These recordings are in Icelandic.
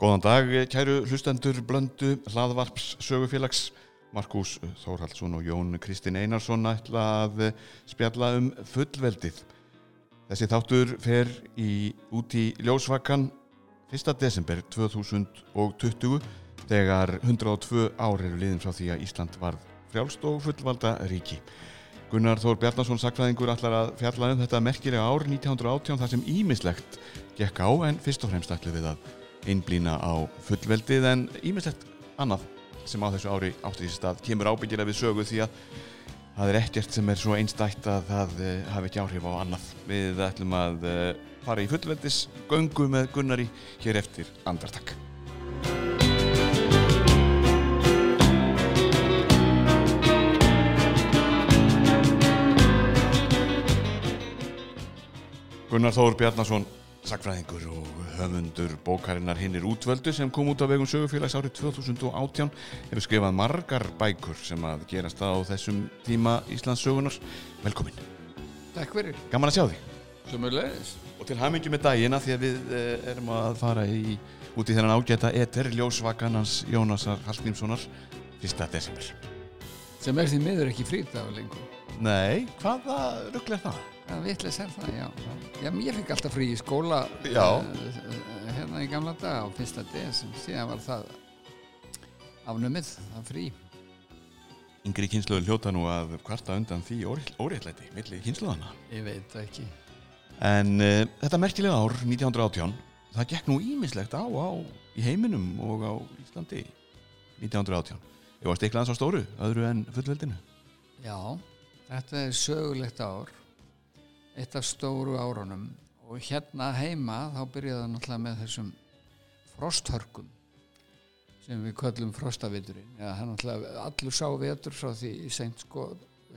Góðan dag, kæru hlustendur blöndu hlaðvarps sögufélags Markus Þórhaldsson og Jón Kristinn Einarsson ætla að spjalla um fullveldið. Þessi þáttur fer í, út í ljósvakan 1. desember 2020 þegar 102 ár eru liðin frá því að Ísland varð frjálst og fullvalda ríki. Gunnar Þór Bjarnason sakfræðingur ætlar að fjalla um þetta merkilega ár 1918 þar sem ímislegt gekk á en fyrst og fremst ætlu við að einblýna á fullveldið en ímislegt annað sem á þessu ári átti þessi stað kemur ábyggilega við sögu því að það er ekkert sem er svo einstætt að það uh, hafi ekki áhrif á annað. Við ætlum að uh, fara í fullveldis göngu með Gunnari hér eftir andartak. Gunnar Þór Bjarnason sakfræðingur og höfundur bókarinnar hinnir útvöldu sem kom út á vegum sögufélags árið 2018 hefur skrifað margar bækur sem að gerast á þessum tíma Íslands sögunar velkomin, Takk fyrir, gaman að sjá því sömulegis og til hamingi með dagina því að við eh, erum að fara í, út í þennan ágæta eter ljósvakanans Jónasar Hallgrímssonar 1. desember. Sem er því miður ekki frýtaðu lengur. Nei, hvaða ruggl er það? Það vitleis er það, já. Já, ég fikk alltaf frí í skóla eh, hérna í gamla daga á fyrsta desem síðan var það afnumið, það frí. Yngri kynsluður hljóta nú að kvarta undan því óréttlæti milli kynsluðana Ég veit ekki. En uh, þetta merkilega ár, 1918, það gekk nú ímislegt á, á í heiminum og á Íslandi. 1918. Ég var stiklað hans á stóru, öðru en fullveldinu. Já, þetta er sögulegt ár eitt af stóru árunum. Og hérna heima þá byrjaði það náttúrulega með þessum frosthörkum sem við köllum frostaviturinn það er náttúrulega allur sá vetur frá því í seint sko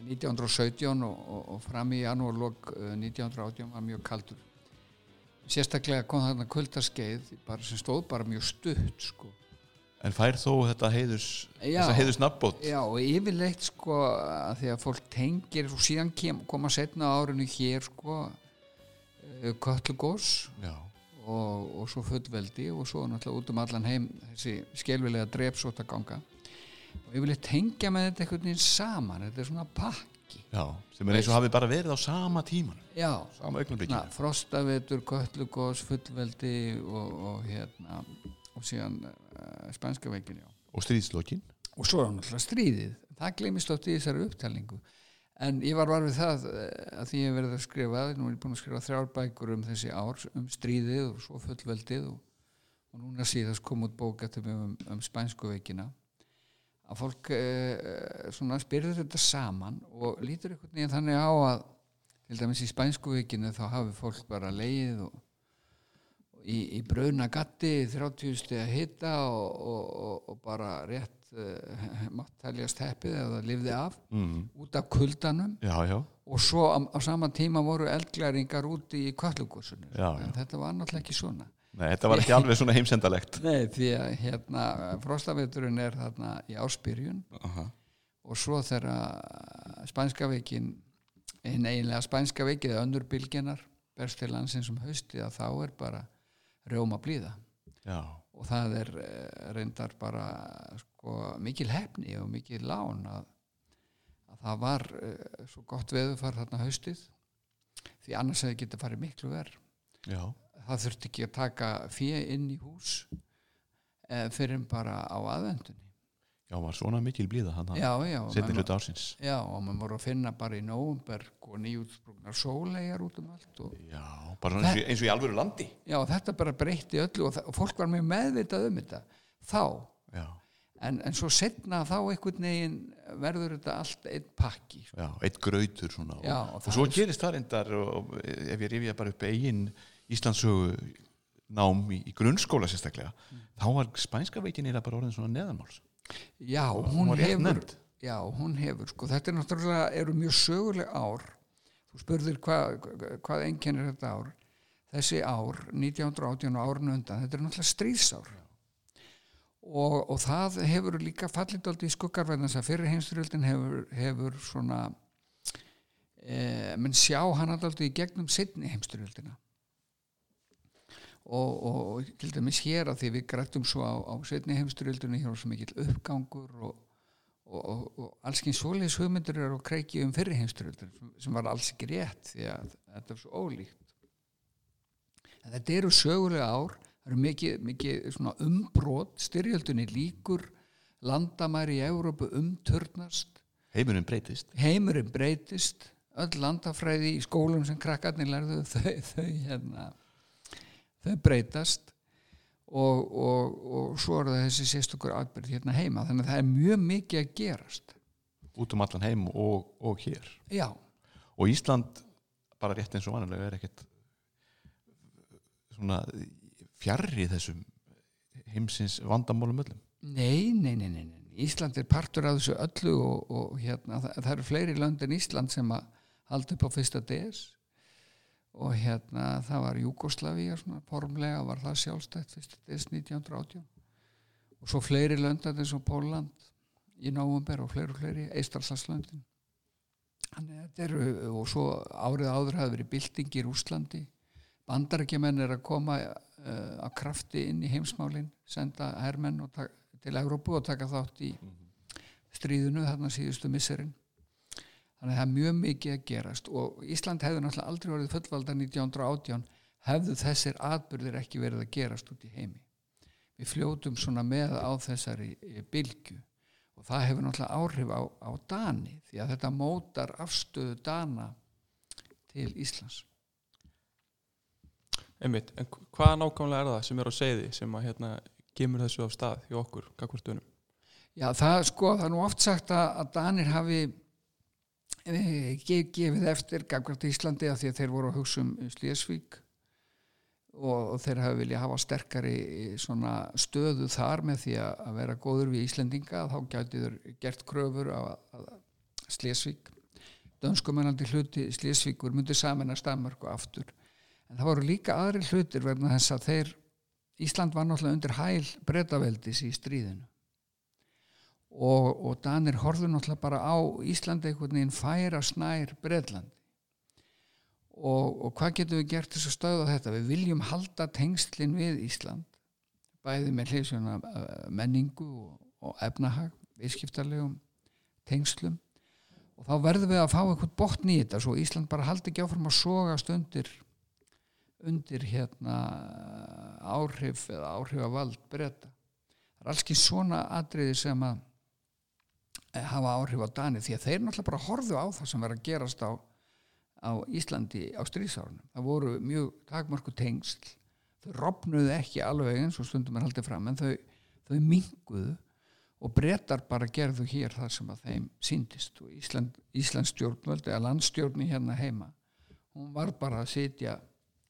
1917 og, og, og fram í janúarlok eh, 1918 var mjög kaldur. Sérstaklega kom þarna kuldaskeið bara sem stóð bara mjög stutt sko En fær þó þetta þessa heiðus nafnbót? Já, og yfirleitt sko að því að fólk tengir og síðan kem, koma setna árinu hér sko eh, Kötlugós Já. og, og svo fullveldi og svo náttúrulega út um allan heim þessi skelvilega drepsóta ganga og yfirleitt tengja með þetta einhvern veginn saman, þetta er svona pakki. Já, sem er eins og hafi bara verið á sama tíman, Já, sama na, frostavetur, Kötlugós, fullveldi og, og hérna síðan uh, spænska veikin já. Og stríðslokkin. og svo náttúrulega stríðið. Það gleymist átt í þessari upptalningu. En ég var var við það eh, að því ég hef verið að skrifa nú er ég búin að skrifa þrjár bækur um þessi ár um stríðið og svo fullveldið og, og núna síðast kom út bók eftir mig um, um spænsku veikina. Að fólk eh, svona spyrður þetta saman og lítur einhvern veginn þannig á að til dæmis í spænsku veikinu þá hafi fólk bara leið og í, í brauna gatti 30 steg að hitta og, og, og, bara rétt uh, mátt teljast heppið eða lifði af Mm. út af kuldanum Já, já, og svo á, á sama tíma voru eldglæringar úti í já. en þetta var náttúrulega ekki svona Nei, þetta var ekki alveg svona heimsendalegt. Nei, því að hérna frostaveturinn er þarna í áspyrjun Aha. og svo þegar spænska veikin hinn eiginlega spænska veikið önnur bylginar berst til landsins um haustið að þá er bara rjóma blíða. Já, og það er eh, reyndar bara sko, mikil hefni og mikil lán að, að það var uh, svo gott veðufar þarna haustið því annars hefði getið farið miklu verð já, það þurfti ekki að taka fjö inn í hús uh, fyrir bara á aðvendunni já, var svona mikil blíða hann já, já, setni hluta ársins. já, og maður voru að finna bara í nóumberg og nýjútsprungnar sólegar út um allt og Já, bara eins og, eins og í alvöru landi. já, þetta bara breytti öllu og, og fólk var mjög meðvitað um þetta þá en, en svo setna þá einhvern veginn verður þetta allt einn pakki sko. já, eitt grautur svona. Já, og, og svo er- gerist það reyndar ef ég rifja bara upp eigin Íslandssögu nám í, í grunnskóla sérstaklega, þá var spænska veikin eða bara orðin svona neðanmáls. Já, hún hún hefur já, hún hefur, sko, þetta er náttúrulega eru mjög söguleg ár. Þú spurðir hvað hvað einkennir þetta ár. Þessi ár, 1918 og árun undan þetta er náttúrulega stríðsár. Og, og það hefur líka fallit aldrei í skuggarverðin þess að fyrir heimstyrjöldin hefur, hefur svona e, menn sjá hann aldrei í gegnum setni heimstyrjöldina og, og, og til dæmis hér að því við grættum svo á, á setni heimsturöldunni hér var svo mikill uppgangur og, og, og allskinn svoleiðis hugmyndur eru á kreiki um fyrri heimsturöldur sem var alls ekki rétt því að þetta er svo ólíkt. En þetta eru sögulega ár það eru mikið, mikið umbrot styrjöldunni líkur landamæri í Európu umturnast. Heimurinn breytist. Heimurinn breytist öll landafræði í skólum sem krakkarnir lærðu þau, þau, hérna, þau breytast og, og, og svo er það þessi sérstokur atbyrð hérna heima. Þannig að það er mjög mikið að gerast. Út um allan heim og, og hér. Já. Og Ísland bara rétt eins og vanalega er ekkert svona fjarrri þessum heimsins vandamálum öllum. Nei, nei, nei, nei, nei. Ísland er partur af þessu öllu og, og hérna, það, það eru fleiri lönd en Ísland sem að halda upp á fyrsta DS og hérna það var Júkoslavíja formlega var það sjálfstætt fyrsta DS 1918 og svo fleiri lönd eins og Póland í Nóvumber og fleiri og fleiri Eistarsalslöndin og svo árið áður hafi verið bilding í Rúslandi bandarækjumenn er að koma uh, að krafti inn í heimsmálin senda hermenn til Európu og taka þátt í stríðinu þarna síðustu misserinn þannig að það er mjög mikið að gerast og Ísland hefði náttúrulega aldrei verið fullvalda 1918 hefðu þessir atbyrðir ekki verið að gerast út í heimi við fljótum svona með á þessari eh, bylgu og það hefur náttúrulega áhrif á, á Dani því að þetta mótar afstöðu Dana til Íslands Einmitt, en hvað nákvæmlega er það sem er á segði sem að hérna gemur þessu á stað hjá okkur, hvað hvort unum? Já, það sko, það er nú oft sagt að, að Danir hafi gefið eftir gagvart Íslandi að því að þeir voru að hugsa um Slíasvík og þeir hafi viljað hafa sterkari stöðu þar með því að vera góður við Íslendinga þá gæti þeir gert kröfur á Slíasvík dönskumennandi hluti Slíasvíkur myndi saman að Stamörk og aftur. En það voru líka aðri hlutir verðan þess að þeir Ísland var náttúrulega undir hæl breytaveldis í stríðinu og, og Danir horfðu náttúrulega bara á Íslandi einhvern veginn færa snær Breitland og, og hvað getum við gert þess að stöða þetta? Við viljum halda tengslinn við Ísland bæði með uh, menningu og, og efnahag viðskiptarlegum tengslum. Og þá verðum við að fá eitthvað botn í þetta svo Ísland bara haldi ekki áfram að sogast undir undir hérna áhrif eða áhrifavald breyta það er alls ekki svona atriði sem að hafa áhrif á Dani því að þeir náttúrulega bara horfu á það sem verður að gerast á, á Íslandi á stríðsárunum. Það voru mjög takmörku tengsl, þau robnuðu ekki alveg eins og stundum er haldið fram en þau, þau minguðu og brettar bara gerðu hér þar sem að þeim síndist og Ísland, Íslands stjórnvöld eða landstjórni hérna heima hún var bara að sitja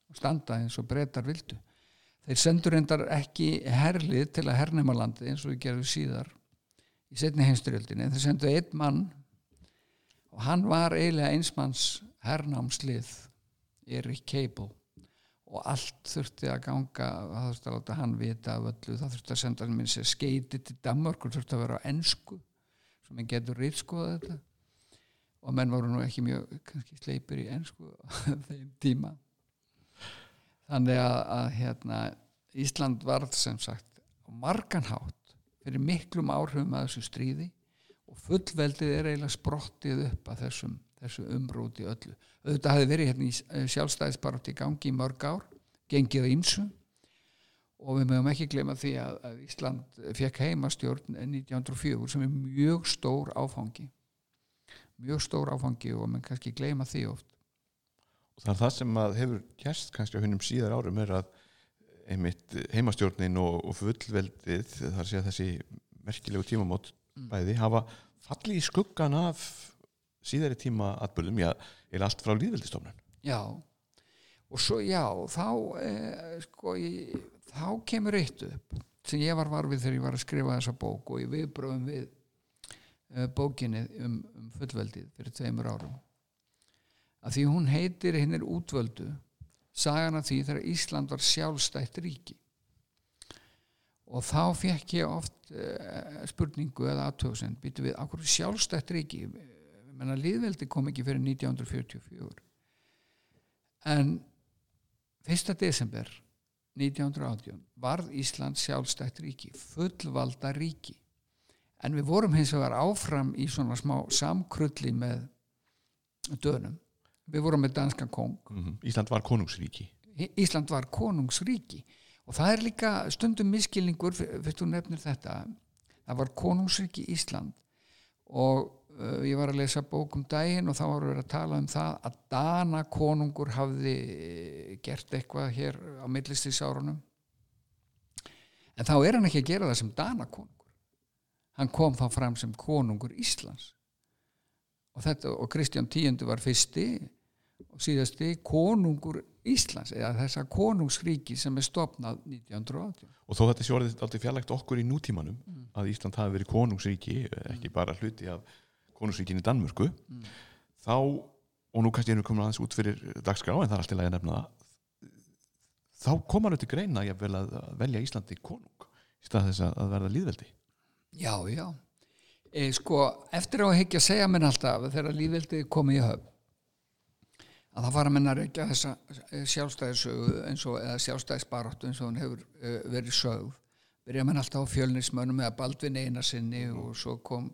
og standa eins og brettar vildu. Þeir sendur endar ekki herlið til að hernema landi eins og við gerðum síðar í setni heimstyrjöldinni þeir sendu einn mann og hann var eiginlega einsmanns hernámslið Erik Cable. Og allt þurfti að ganga það þurfti að láta hann vita af öllu það þurfti að senda hann minn sér skeiti til Danmark og þurfti að vera á ennsku sem hann getur rýtskoða þetta. Og menn voru nú ekki mjög kannski sleipir í ennsku þeim tíma. Þannig að, að hérna, Ísland varð sem sagt marganhátt fyrir miklum áhrifum að þessu stríði og fullveldið er eiginlega sprottið upp að þessum, þessum umrúti öllu. Þetta hafi verið hérna í eh, sjálfstæðisbarátt í gangi í mörg ár, gengið á ýmsu og við mögum ekki glema því að, að Ísland fekk heimastjórn 1904 sem er mjög stór áfangi mjög stór áfangi og mann kannski gleyma því oft og það er það sem hefur gæst kannski á húnum síðar árum er að einmitt heimastjórnin og, og fullveldið þar sé að þessi merkilegu tímamót mm. bæði hafa fallið í skuggan af síðari tíma atbyrðum, já, er allt frá líðveldistofnun. Já, og svo já, þá eh, sko, ég, þá kemur eitt upp sem ég var varfið þegar ég var að skrifa þessa bók og ég viðbröðum við eh, bókinni um, um fullveldið fyrir tveimur árum að því hún heitir hinn er útvöldu sagan af því þegar Ísland var sjálfstætt ríki. Og þá fekk ég oft uh, spurningu eða aðtöðsend býtu við okkur sjálfstætt ríki? Menna liðveldi kom ekki fyrir 1944 en 1. desember 1918 varð Ísland sjálfstætt ríki fullvalda ríki. En við vorum hins vegar áfram í svona smá samkrulli með dönum við vorum með danska kong Mhm. Ísland var konungsríki. Ísland var konungsríki. Og það er líka stundum miskilningur fyrst þú nefnir þetta það var konungsríki Ísland. Og uh, ég var að lesa bók um daginn og þá var verið að tala um það að Dana konungur hafði eh, gert eitthvað hér á millistísárunum en þá er hann ekki að gera það sem Dana konungur. Hann kom þá fram sem konungur Íslands og, þetta, og Kristján Tíundu var fyrsti og síðasti konungur Íslands eða þessa konungsríki sem er stopnað 1918 og þó þetta orðið aldrei fjarlægt okkur í nútímanum að Ísland hafi verið konungsríki ekki bara hluti af konungsríkin í Danmörku þá, og nú kannski erum við komin aðeins út fyrir dagskrá en það er alltaf að nefna þá kom hann til greina að velja Íslandi konung í stað þess að verða líðveldi Já, já e, sko, eftir á að hekja segja mér alltaf þegar lífveldið komið í höfn að það fara að reykja þessa eh, sjálfstæðisögu eins og eða sjálfstæðisbaráttu eins og hún hefur uh, verið sögð. Byrja menn alltaf á fjölnismönnum eða Baldvin eina sinni og svo kom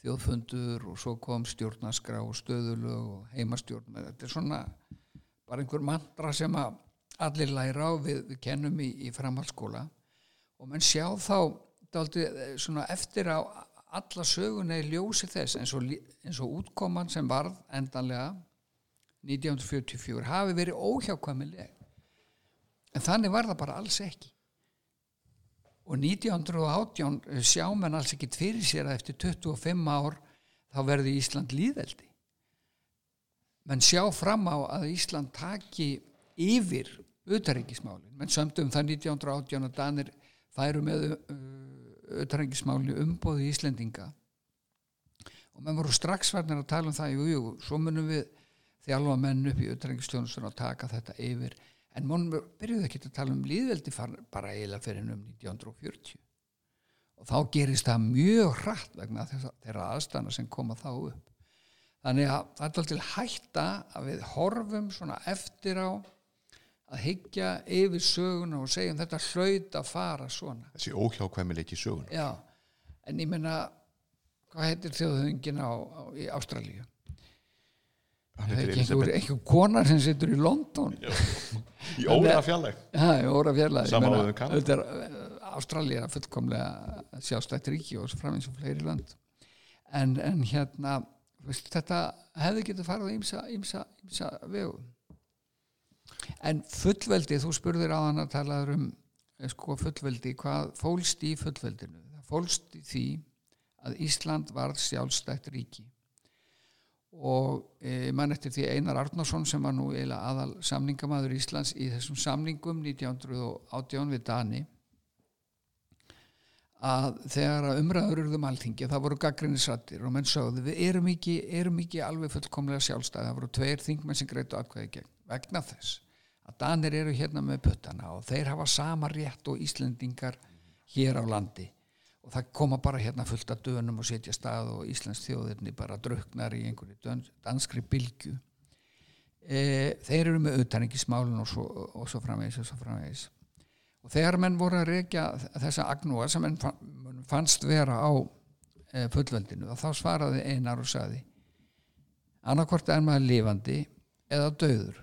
þjóðfundur og svo kom stjórnaskrá og stöðulög og heimastjórn. Þetta er svona bara einhver mantra sem að allir læra á við, við kennum í, í framhaldsskóla. Og menn sjá þá eh, svona eftir á alla söguna í ljósi þess eins og, eins og útkoman sem varð endanlega 1944 hafi verið óhjákvæmileg. En þannig var það bara alls ekki. Og 1918 sjá menn alls ekki fyrir sér að eftir 25 ár þá verði Ísland líðeldi menn sjá fram á að Ísland taki yfir utarengismálin menn sömdu um það 1918 að Danir færu með utarengismálin umbóði Íslendinga. Og menn voru strax farnir að tala um það jú, jú, svo munum við þjálfa menn upp í utarengisstjónustunum að taka þetta yfir. En mánum byrjuðu ekki að tala um líðveldi bara eiginlega fyrir um 1940 og þá gerist það mjög hratt vegna þeirra aðstæðna sem koma þá upp. Þannig að það er til hætta að við horfum svona eftir á að hyggja yfir söguna og segjum þetta hlaut að fara svona. Þessi óhjákvæmileiki í sögun já, en ég meina hvað heitir þjóðhöngin á, á, í Ástralíu? Það er ekki einhver, einhver konar sem situr í London. Í óra fjarlægt Já, í óra fjarlæði Sama Ég á meina, við Kanada. Þetta er er fullkomlega sjálfstætt ríki og framins og fleiri land en, en hérna veist, þetta hefði getið farið á ýmsa, ýmsa, ýmsa vegu en fullveldi þú spurðir á hann að tala um eh, sko fullveldi, hvað fólst í fullveldinu? Það fólst í því að Ísland varð sjálfstætt ríki. Og e, mann eftir því Einar Arnarsson sem var nú eiginlega aðal samningamæður Íslands í þessum samningum 1918 við Dani að þegar að umræður urðum alþingi það voru gaggrinnisrættir og menn sögðu við erum ekki, erum ekki alveg fullkomlega sjálfstæði það voru tveir þingmenn sem greitu atkvæði gegn vegna þess að Danir eru hérna með puttana og þeir hafa sama rétt og Íslendingar hér á landi. Og það koma bara hérna fullt af dönum og setja stað og Íslands þjóðirni bara druknar í einhverju danskri bylgju. E, þeir eru með utanengismálun og og svo framvegis og svo framvegis. Og þegar menn voru að reykja þessa agnúa sem menn fannst vera á e, fullveldinu þá svaraði einar og saði annarkvort er maður lifandi eða döður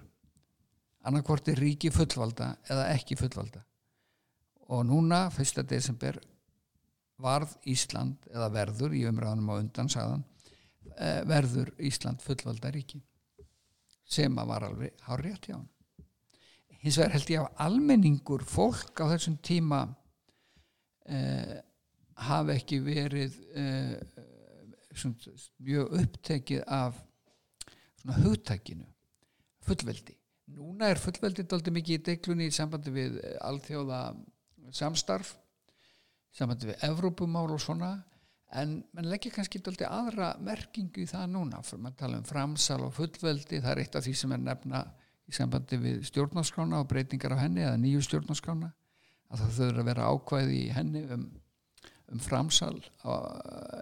annarkvort er ríki fullvalda eða ekki fullvalda og núna, 1. desember varð Ísland eða verður í umræðanum á undan sagðan eh, verður Ísland fullvalda ríki sem að var alveg hár rétt hjá hann hins vegar held ég að almenningur fólk á þessum tíma eh, hafi ekki verið eh, svona, mjög upptekið af hugtækinu fullveldi núna er fullveldi dálítið mikið í deglunni í sambandi við eh, alþjóða samstarf sambandi við Evrópumál og svona en mann leggja kannski dálítið aðra merkingu í það núna. Fyrir maður tala um framsal og fullveldi það er eitt af því sem er nefna í sambandi við stjórnarskrána og breytingar á henni eða nýju stjórnarskrána að það þurfa að vera ákvæði í henni um, um framsal á,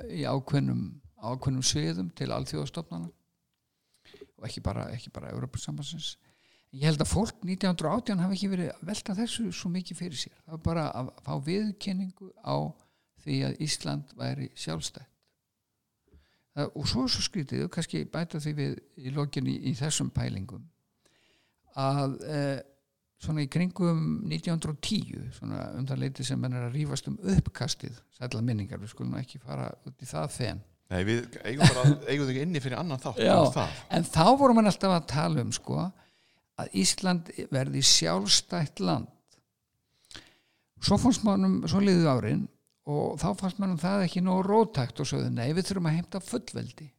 í ákveðnum ákveðnum sviðum til alþjóðastofnana og ekki bara, bara Evrópusambansins ég held að fólk 1918 hafi ekki verið að velta þessu svo mikið fyrir sér það var bara að fá viðkenningu á því að Ísland væri sjálfstætt það, og svo svo skrítið og kannski bæta því við í lokinni í þessum pælingum að eh, svona í kringum 1910 svona um það leiti sem menn er að rífast um uppkastið sætla minningar, við skulum ekki fara út í það þenn Nei, við eigum bara, eigum þig inni fyrir annan þátt Já. um. En þá vorum við alltaf að tala um sko að Ísland verði sjálfstætt land. Svo fannst mannum, svo liðu árin og þá fannst mannum það ekki nóg rótækt og sögðu nei við þurfum að heimta fullveldi.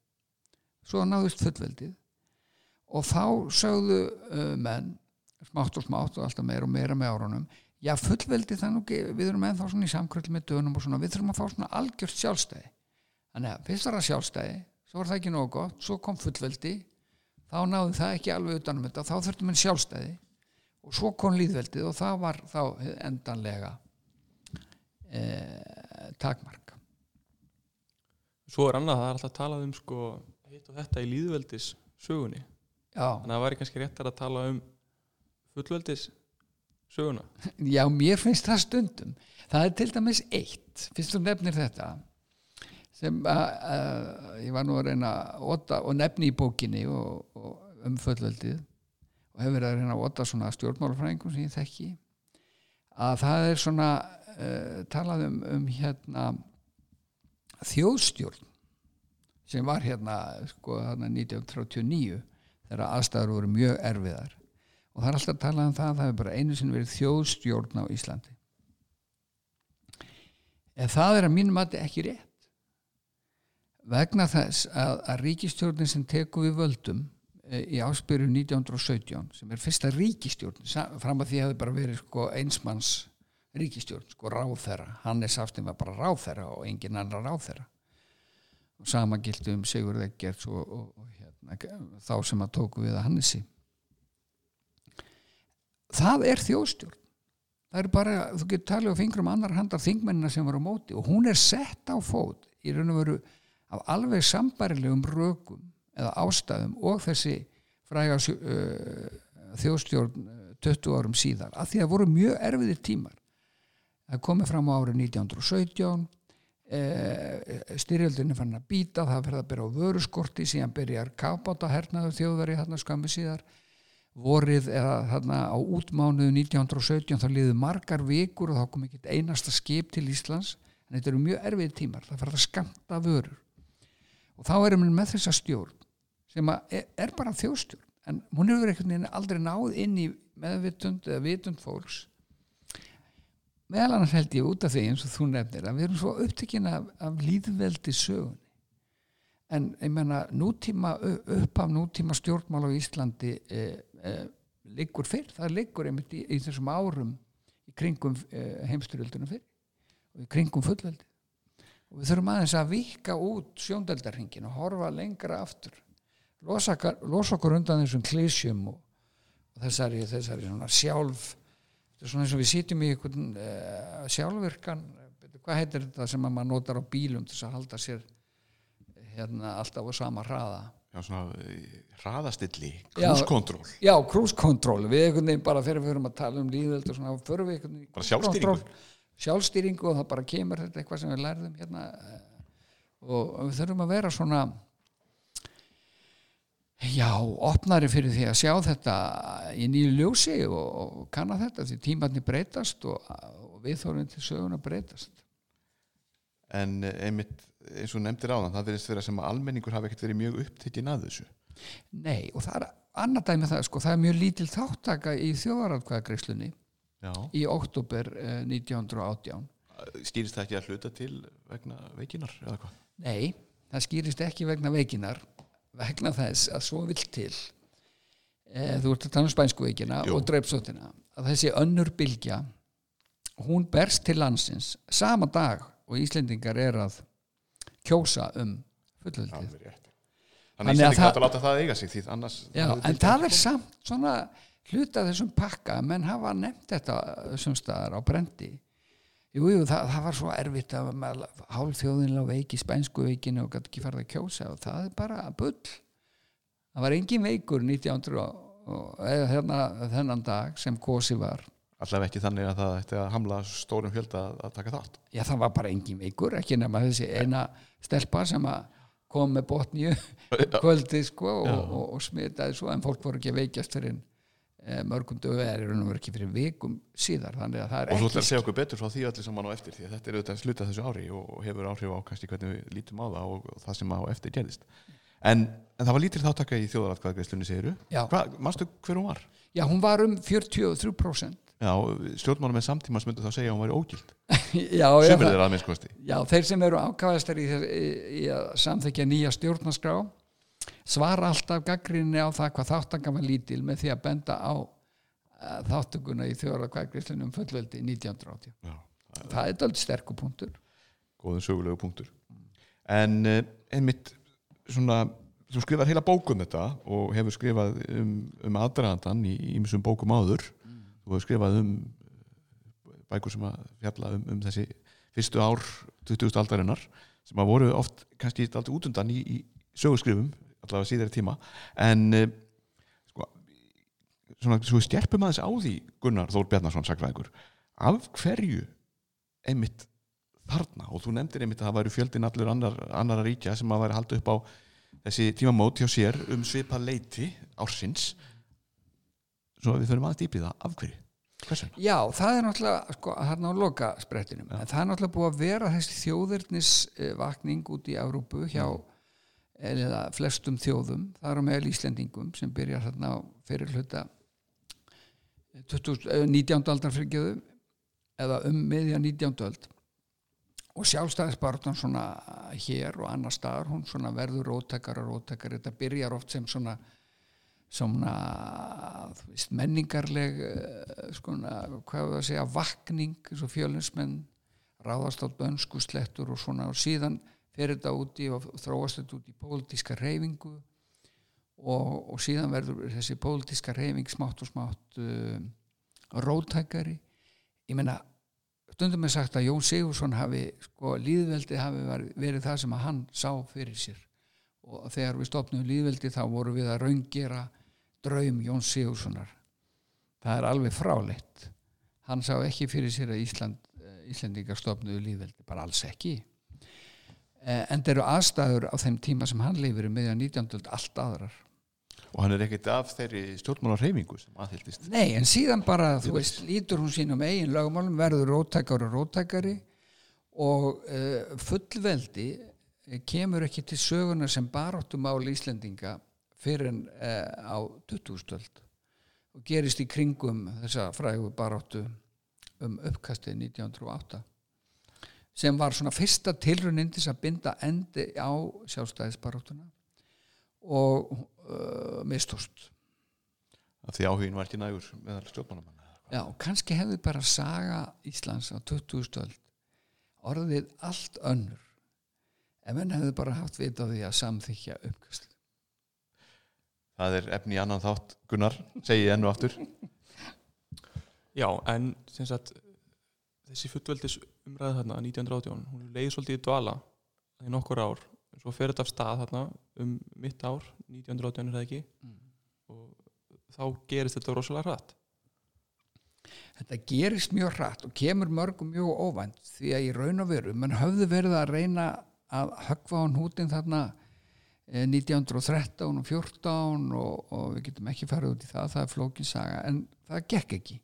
Svo náðust fullveldið og þá sögðu uh, menn smátt og smátt og alltaf meira og meira með árunum já fullveldi þannig við erum ennþá svona í samkvöld með dönum og svona við þurfum að fá svona algjört sjálfstæði þannig að fyrst var það sjálfstæði svo var það ekki nógu gott, svo kom fullveldi þá náðu það ekki alveg utanum þetta. Þá þurftum enn sjálfstæði. Og svo kom líðveldið og það var þá endanlega eh, takmark. Svo er annað, það er alltaf talað um sko hitt og þetta í líðveldis sögunni já, þannig að það væri kannski réttar að tala um fullveldis söguna já, mér finnst það stundum. Það er til dæmis eitt fyrst þú nefnir þetta sem að, ég var nú að reyna óta og nefni í bókinni og, og um fullveldið og hefur verið að reyna að óta svona stjórnmálafræðingum sem ég þekki að það er svona uh, talað um, um hérna þjóðstjórn sem var hérna sko hérna 1939 þegar aðstæður voru mjög erfiðar. Og það er alltaf talað um það að það hefur bara einu sinni verið þjóðstjórn á Íslandi. En það er að mínum að ekki rétt vegna þess að, að ríkistjórnin sem tekur við völdum e, í áspyrju 1917 sem er fyrsta ríkistjórn fram að því hefði bara verið sko einsmanns ríkistjórn, sko ráðherra. Hannes Hafstein var bara ráðherra og engin annar ráðherra. Og sama gildi um Sigurð Eggerts og, og, og hérna, þá sem að tóku við að Hannesi. Það er þjóðstjórn. Það er bara, þú getur talið á fingrum annar handar þingmennina sem var á móti og hún er sett á fót í raun og veru af alveg sambarilegum rökum eða ástæðum og þessi fræga uh, þjóðstjórn uh, 20 árum síðar af því að voru mjög erfiðir tímar. Það komið fram á árið 1917 eh, styrjöldinni fann að býta það verða að byrja á vöruskorti síðan byrjar kábáta hernaður þjóðveri þarna skammi síðar. Vorið eða þarna á útmánuðu 1917 þá liðu margar vikur og þá kom ekki einasta skip til Íslands. En þetta eru mjög erfið tímar það verða að skamta vörur og þá erum við með þessa stjórn sem er, er bara þjóðstjórn. En hún hefur einhvern veginn aldrei náð inn í meðvitund eða vitund fólks. Meðal annars held ég út af því eins og þú nefnir að við erum svo upptekinn af, af líðveldi sögunni. En ég menna nútíma upp af nútíma stjórnmál á Íslandi e, e, liggur fyrr, það liggur einmitt í, í þessum árum í kringum e, heimstyrjöldunum fyrr. Og í kringum fullveldi og við þurfum aðeins að vika út sjóndeldarhingin og horfa lengra aftur losa, losa okkur undan þessum klísjum og, og þessari, þessari svona sjálf þetta er svona eins og við sýtum í einhvern uh, sjálfvirkan hvað heitir þetta sem að maður notar á bílum til að halda sér hérna alltaf á sama hraða Já, svona eh, hraðastilli, Já. krúskontról. já, cruise control, við einhvern veginn bara höfum að tala um líðveld og svona, förum við einhvern veginn Bara sjálfstýringu. Sjálfstýringu og það bara kemur þetta eitthvað sem við lærðum hérna eh, og við þurfum að vera svona já, opnari fyrir því að sjá þetta í nýju ljósi og, og kanna þetta því tímarnir breytast og, og við þórum til söguna breytast En eh, einmitt, eins og nefndir áðan, það verðist vera sem að almenningur hafi ekkert verið mjög upptekinn að þessu. Nei, og það er annað dæmi það, sko, það er mjög lítil þáttaka í þjóðaratkvæðagreislunni Já. í oktober eh, 1918 Skýrist það ekki að hluta til vegna veikinar eða hvað? Nei, það skýrist ekki vegna veikinar vegna þess að svo vill til e, þú ert að tala um spænsku veikina Jú. og dreipsóttina að þessi önnur bylgja hún berst til landsins sama dag og Íslendingar er að kjósa um fullöldið. Þannig að það það- að láta það eiga sig því annars... Já, en það er samt svona hluta þessum pakka menn hafa nefnt þetta sem staðar á brendi. Jú, jú, það, það var svo erfitt að hálfþjóðinlega veiki spænsku veikinu og gæti ekki farið að kjósa og það er bara bull. Það var engin veikur og eða hérna þennan dag sem kosi var. Allavega ekki þannig að það ætti að hamla stórum fjölda að, taka þátt. Já það var bara engin veikur ekki nema þessi eina stelpa sem að kom með botnju kvöldi sko og, og, og smitaði svo en fólk voru ekki veikjast fyrir mörgum dögu eða er raun og veru ekki fyrir vikum síðar þannig að það er og þú ætlar ekki að segja okkur betur frá því öllu saman á eftir því að þetta er auðvitað sluta þessu ári og hefur áhrif á kannski hvernig við lítum á það og, það sem á eftir gerðist. En, en það var lítil þáttaka í þjóðaratkvæðagreislunni segiru manstu hver hún var? já, hún var um 43% Já, stjórnmálum með samtímas myndu þá segja hún væri ógild. Já, já, það- Já, þeir sem eru ákvæðastar í, í, í að samþykja nýja stjórnarskrá svara alltaf gaggrinni á það hvað þáttangan var lítil með því að benda á uh, þáttökuna í þjóðarkvæðgrislunum fullveldi 1980. Já, Það er dálítið sterkur punktur. góðum sögulegu punktur en uh, einmitt svona þú skrifar heila bók um þetta og hefur skrifað um, um aðdraðandan í ýmsum bókum áður þú hefur skrifað um uh, bækur sem að fjalla um, um þessi fyrstu ár 20. aldarinnar sem að voru oft kannski alltaf útundan í, í sögurskrifum allavega síðari tíma. En uh, sko, svona, svo stjerpum aðeins á því Gunnar Þór Bjarnason sagfræðingur af hverju einmitt þarna? Og þú nefndir einmitt að það væri fjöldin allur annar, annar ríkja sem að væri haldið upp á þessi tímamót hjá sér um svipa leiti ársins. Svo við fyrir maður dýpið það. Af hverju? Hversu? Já, það er náttúrulega sko, þarna á loka sprettinum en það er náttúrulega búið að vera þessi þjóðirnis vakning út í Evrópu hjá eða flestum þjóðum það er á meðal Íslendingum sem byrjar þarna á fyrir hluta 20, eh, 19. aldar fyrirgjöðu eða um miðja 19. öld og sjálfstæðisbartan svona hér og annar staðar hún svona verður róttakar og róttakar þetta byrjar oft sem svona svona veist, menningarleg eh, skona, hvað við að segja vakning og fjölinsmenn ráðast á bönsku slettur og svona og síðan fer þetta úti og þróast þetta út í pólitíska reyfingu og, og síðan verður þessi pólitíska reyfing smátt og smátt uh, rótækari ég meina stundum er sagt að Jón Sigursson hafi sko líðveldi hafi verið það sem að hann sá fyrir sér. Og þegar við stopnum líðveldi þá vorum við að raungera draum Jón Sigurssonar það er alveg fráleitt. Hann sá ekki fyrir sér að Ísland, eh, Íslendingar stopnuðu líðveldi bara alls ekki en það eru aðstæður á þeim tíma sem hann lifir um meðan 19. öld allt aðrar. Og hann er ekkert af þeirri stjórnmálar reyfingu sem aðhyldist Nei, en síðan bara, þú veist, lítur hún sínum eigin lögmálum, verður róttækari og róttækari og uh, fullveldi eh, kemur ekki til söguna sem baráttumál Íslendinga fyrir en uh, á 2000-öld og gerist í kringum þessa frægu baráttu um uppkastið 1908 sem var svona fyrsta tilraunin til að binda endi á sjálfstæðisbaráttuna og uh, mistóst af því áhugin var ekki nægur meðal stjórnmálamanna Já, kannski hefði bara saga Íslands á 20. öld orðið allt önnur ef menn hefði bara haft vit á því að samþykja uppkast það er efni í annan þátt Gunnar, segi ég ennu aftur. Já, en sem sagt þessi fullveldis umræða þarna 1918, hún leiði svolítið í dvala í nokkur ár, svo fer þetta af stað þarna um mitt ár 1918 er það ekki? Og þá gerist þetta rosalega hratt. Þetta gerist mjög hratt og kemur mörgum mjög óvænt því að í raun og veru menn höfðu verið að reyna að höggva á hútin þarna eh, 1913 og 14 og, og við getum ekki farið út í það það er flókin saga en það gekk ekki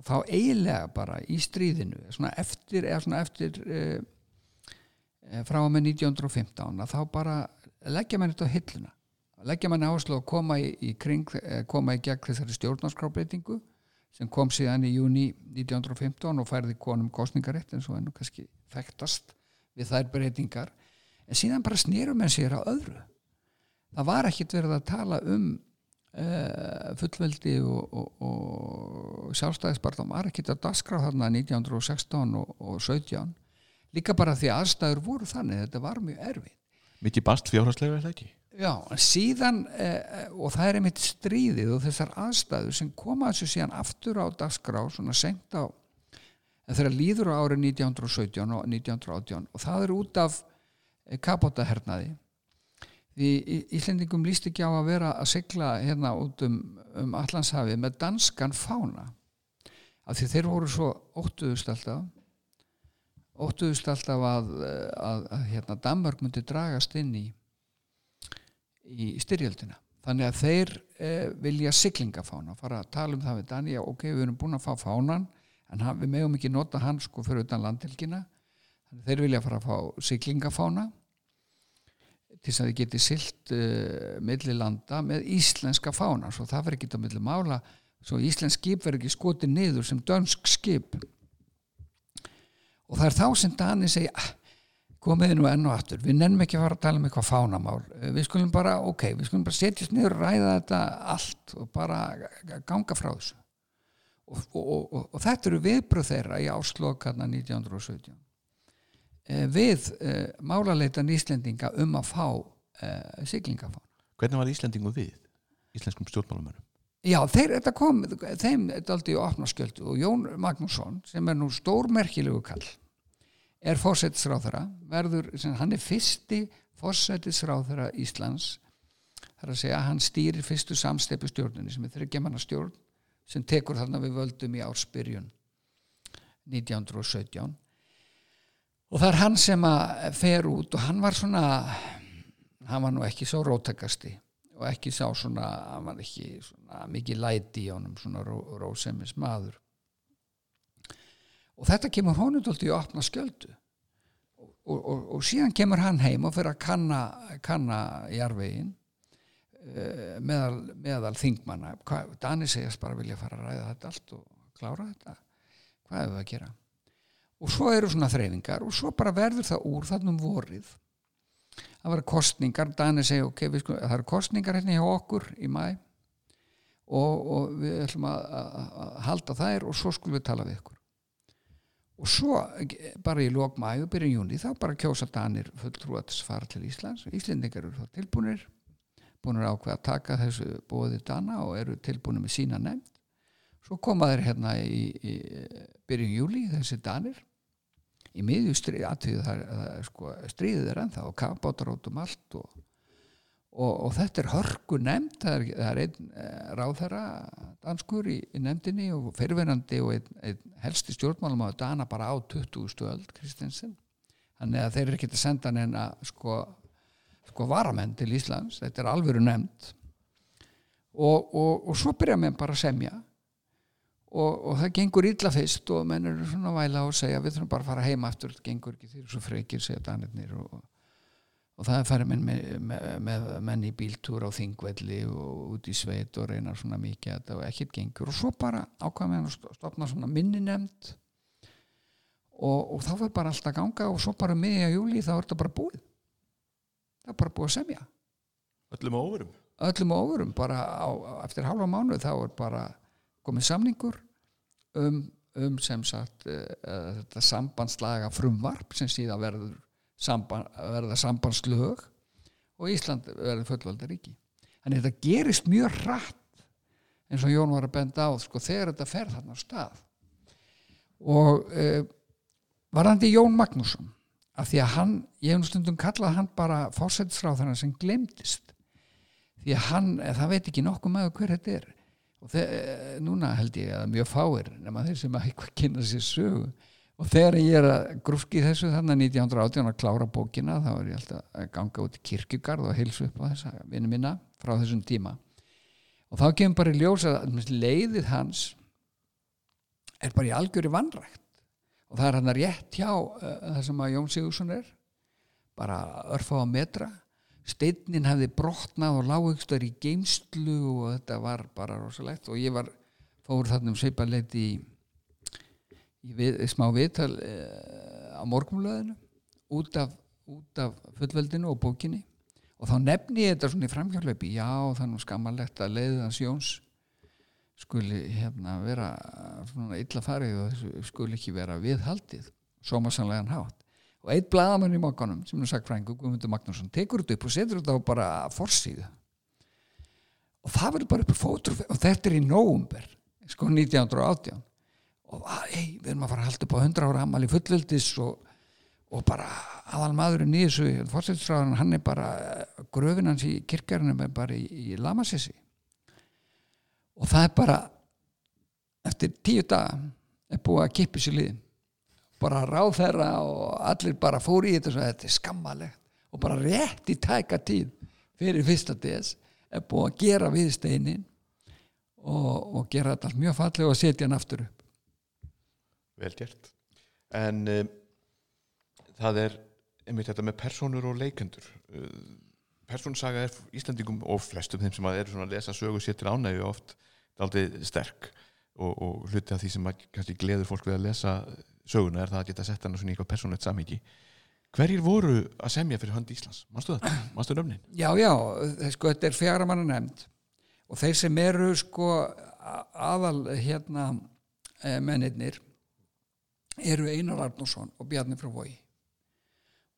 og þá eiginlega bara í stríðinu svona eftir, svona eftir eh, frá og með 1915 að þá bara leggja mann þetta á hilluna. Leggja mann áherslu að koma í, í kring eh, koma í gegn þessari stjórnarskrábreytingu sem kom síðan í júni 1915 og færði konum kostningarétt eins og ennú kannski þekktast við þær breytingar. En síðan bara snýrum menn sér á öðru. Það var ekkit verið að tala um fullveldi og, og, og sjálfstæðisbarðum var ekkit að daskra þarna 1916 og, og 17 líka bara því að aðstæður voru þannig þetta var mjög erfið mikið bast fjárhagslega er það ekki? Já, síðan eh, og það er einmitt stríðið og þessar aðstæður sem koma þessu síðan aftur á dagskrá, svona senkt á þeirra líður á árið 1917 og 1918 og það er út af kapótahernaði. því Í- Íslendingum líst ekki á að vera að sigla hérna út um, um Allandshafið með danskan fána. Af því þeir voru svo óttuðust alltaf óttuðust alltaf að, að, að hérna, Danmörk myndi dragast inn í í styrjöldina. Þannig að þeir eh, vilja siglingafána fara að tala um það við Dani ok, við erum búin að fá fánan en hann, við megum ekki nota hann sko fyrir utan landhelgina. Þannig að þeir vilja fara að fá siglingafána til þess að þið geti silt uh, milli landa með íslenska fána. Svo það verður ekki á milli mála. Svo íslensk skip verður ekki skotið niður sem dönsk skip. Og það er þá sem Dani segja "Ah, komið nú enn og aftur, við nennum ekki að fara að tala um eitthvað fánamál, Eh, við skulum bara ok, við skulum bara setjast niður ræða þetta allt og bara ganga frá þessu. Og, og, og, og, þetta eru viðbröð þeirra í áslokarna 1917 eh, við eh, málaleitan Íslendinga um að fá eh, siglingafán. Hvernig var Íslendingu við? Íslenskum stjórnmálamönnum? Já, þeir, þetta kom, þeim þetta aldrei skjöldu og Jón Magnússon sem er nú stórmerkilegu kall er fórsetisráðara verður, sem, hann er fyrsti fórsetisráðara Íslands. Þar að segja hann stýrir fyrstu samsteipu stjórnunni sem er þryggjamanna stjórn sem tekur þarna við völdum í ársbyrjun 1917 og það er hann sem að fer út og hann var svona hann var nú ekki svo rótakasti og ekki sá svona, hann var ekki svona mikið læti í honum svona ró, rósemis maður. Og þetta kemur honum dólti í opna skjöldu. Og, og, og, síðan kemur hann heim og fyrir að kanna, kanna jarvegin uh, meðal, meðal þingmanna. Hvað- Dani segjast bara vilja fara að ræða þetta allt og klára þetta. Hvað hefur við að gera og svo eru svona þreyfingar og svo bara verður það úr þarna um vorið. Það var kostningar Dani segja ok, sko, það eru kostningar hérna hjá okkur í mæ og, og við ætlum að, að, halda þær og svo skulum við tala við ykkur. Og svo bara í lók mæ og byrjun júni þá bara kjósa Danir fulltrúa til að fara til Íslands. Íslendingar eru þá tilbúnir búinir ákveða að taka þessu bóði Dana og eru tilbúinir með sína nefnd. Svo koma þeir hérna í, í byrjun júli þessi Danir í miðju stríð aðtöðu það, það sko, stríðið er ennþá og kafbátar út um allt og, og, og þetta er hörku nefnd það er, það er einn eh, ráðherra danskur í, í nefndinni og fyrirverandi og einn, einn helsti stjórnmálum að dana bara á 20. stöld Kristensen þannig að þeir eru ekki að senda neina sko, sko varamenn til Íslands þetta er alvöru nefnd og, og, svo byrja menn bara að semja og, og það gengur illa fyrst og menn eru svona væla og segja við þurfum bara að fara heima aftur, þetta gengur ekki þeir eru svo freykir, segja danirnir og, og það farið menn með, með, með menn í bíltúr á þingvelli og út í sveit og reyna svona mikið að þetta og ekkert gengur. Og svo bara ákvæða með að stopna svona minni nefnd og, og þá var bara alltaf ganga og svo bara miðja júli þá er þetta bara búið. Það er bara búið að semja. Öllum á óverum öllum og ofurum bara á, eftir halva mánuð þá er bara komið samningur um, um sem sagt uh, þetta sambandslaga frumvarp sem síðan verður samband, verða sambandslög og Ísland verður fullvalda ríki. Þannig þetta gerist mjög hratt eins og Jón var að benda á sko, þegar þetta fer þarna á stað. Og uh, varandi Jón Magnússon af því að hann, ég hef stundum kallað hann bara fórsættisráð sem glemdist því að hann, það veit ekki nokkuð maður hver þetta er og þeir, núna held ég að mjög fáir nema þeir sem að eitthvað kynna sér sögu. Og þegar ég er að grúski þessu þannig 1918 að klára bókina þá er ég alltaf að ganga út í kirkjugarð og heilsu upp á þessa vinnu minna frá þessum tíma. Og þá kemur bara í ljós að leiðið hans er bara í algjöri vannrækt og það er hann að rétt hjá uh, það sem að Jón Sigursson er bara örfa á metra steinnin hefði brotnað og lágaukstar í geimslu og þetta var bara rosalegt. Og ég var fór þarna um seipaleit í, í við, smá viðtal e, á morgumlöðinu út af, út af fullveldinu og bókinni. Og þá nefni ég þetta svona í framhjálfleipi já nú skammalegt að leiðið hans Jóns skuli hérna vera svona illa farið og skuli ekki vera viðhaldið sómasanlegan hátt og eitt blaðamann í mokkanum sem er sagt frængu Guðmundur Magnússon tekur þetta upp og setur þetta á bara forsíðu. Og það verður bara upp á fótur og þetta er í nóumber sko 1918 og ei, við erum að fara að halda upp á 100 ára amal í fullveldis og, og bara aðal maðurinn í þessu fórsettisráðan hann er bara gröfin hans í kirkjarnum er bara í, í Lamassessi og það er bara eftir tíu daga er búið að kippa sér liðin bara ráð þeirra og allir bara fóru í þetta og þetta er skammalegt og bara rétt í tæka tíð fyrir fyrsta DS er búið að gera við steinin og, og gera þetta allt mjög fallega og setja hann aftur upp. Vel gert. En um, það er einmitt þetta með personur og leikendur. Uh, persónsaga er Íslandingum og flestum þeim sem eru svona að lesa sögu sér til ánægju oft aldrei sterk og, og hluti af því sem kannski gleður fólk við að lesa söguna er það að geta sett hana svona í eitthvað persónlegt samhengi hverjir voru að semja fyrir hönd Íslands? Mástu þetta? Mástu nöfnin? Já, já, sko, þetta er fjara manna nefnd og þeir sem eru sko aðal hérna eh, mennirnir eru Einar Arnússon og Bjarni frá Vogi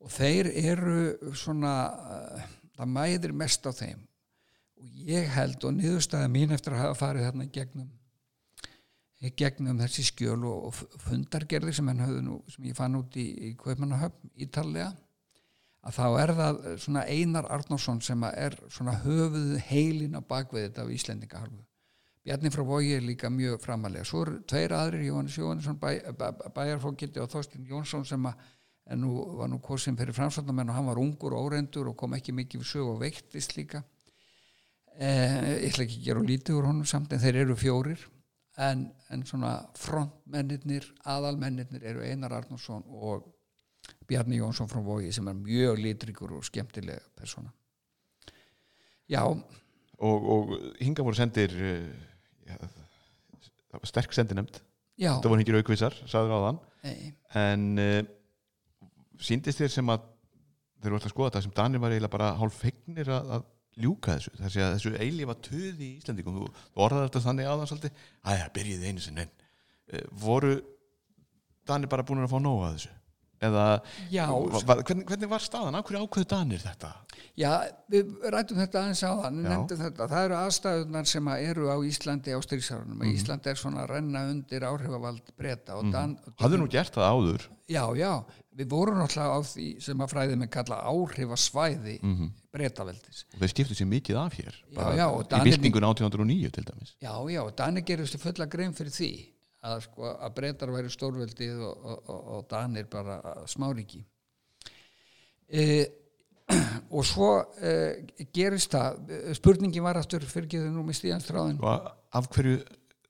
og þeir eru svona uh, það mæðir mest á þeim og ég held og niðurstaða mín eftir að hafa farið þarna í gegnum gegnum þessi skjöl og, fundargerðir sem, nú, sem ég fann út í, í Kaupmannahöfn ítalega að þá er það eh, svona Einar Arnórsson sem er svona höfuð heilin á bakvið þetta af Íslendingahalvu Bjarni frá Vogi er líka mjög framalega svo eru tveir aðrir, Jóhannes Jóhannesson bæ, bæ, bæjarfókiti og Þorstin Jónsson sem að nú var nú kosin fyrir framsvöndamenn og hann var ungur og óreindur og kom ekki mikið við sög og veiktist líka. Eh, ég ætla ekki að gera lítið úr honum samt en þeir eru fjórir en, en svona frontmennirnir aðalmennirnir eru Einar Arnórsson og Bjarni Jónsson frá Vogi sem er mjög litrikur og skemmtilega persóna. Já, og, og hinga voru sendir uh, ja, sterk sendinemd já. Þetta voru hingir aukvísar, sagður á þann nei, en uh, síndist þér sem að þeir eru alltaf að skoða þetta sem Danir var eiginlega bara hálf fegnir að, að ljúka þessu. Þessi að þessu eilífa töði í Íslandingum þú, orðaði þetta þannig áðan svolítið. Aðja, byrjiði einu sinni en uh, voru Danir bara búin að fá nóga þessu eða hvernig, hvernig var staðan, af hverju ákveðu Danir þetta? Já, við rættum þetta aðeins á þann, Já. nefndum þetta, það eru aðstæðunar sem að eru á Íslandi á stríksárunum mm. Ísland er svona að renna undir áhrifavald breyta og Dan hafðu nú gert það áður. Já, já, við vorum náttúrulega á því sem að fræðið með kalla áhrifasvæði mm -hmm. breytaveldis og þeir skiptu sér mikið af hér Já, bara já, í byltingun 1809 til dæmis. Já, já, Danir gerðu sér fulla grein fyrir því að, sko, að breytar væri stórveldið og, og, og, og Danir bara smáríki. E, og svo e, gerist það. Spurningin var aftur fyrir nú með stíðanstráðin og af hverju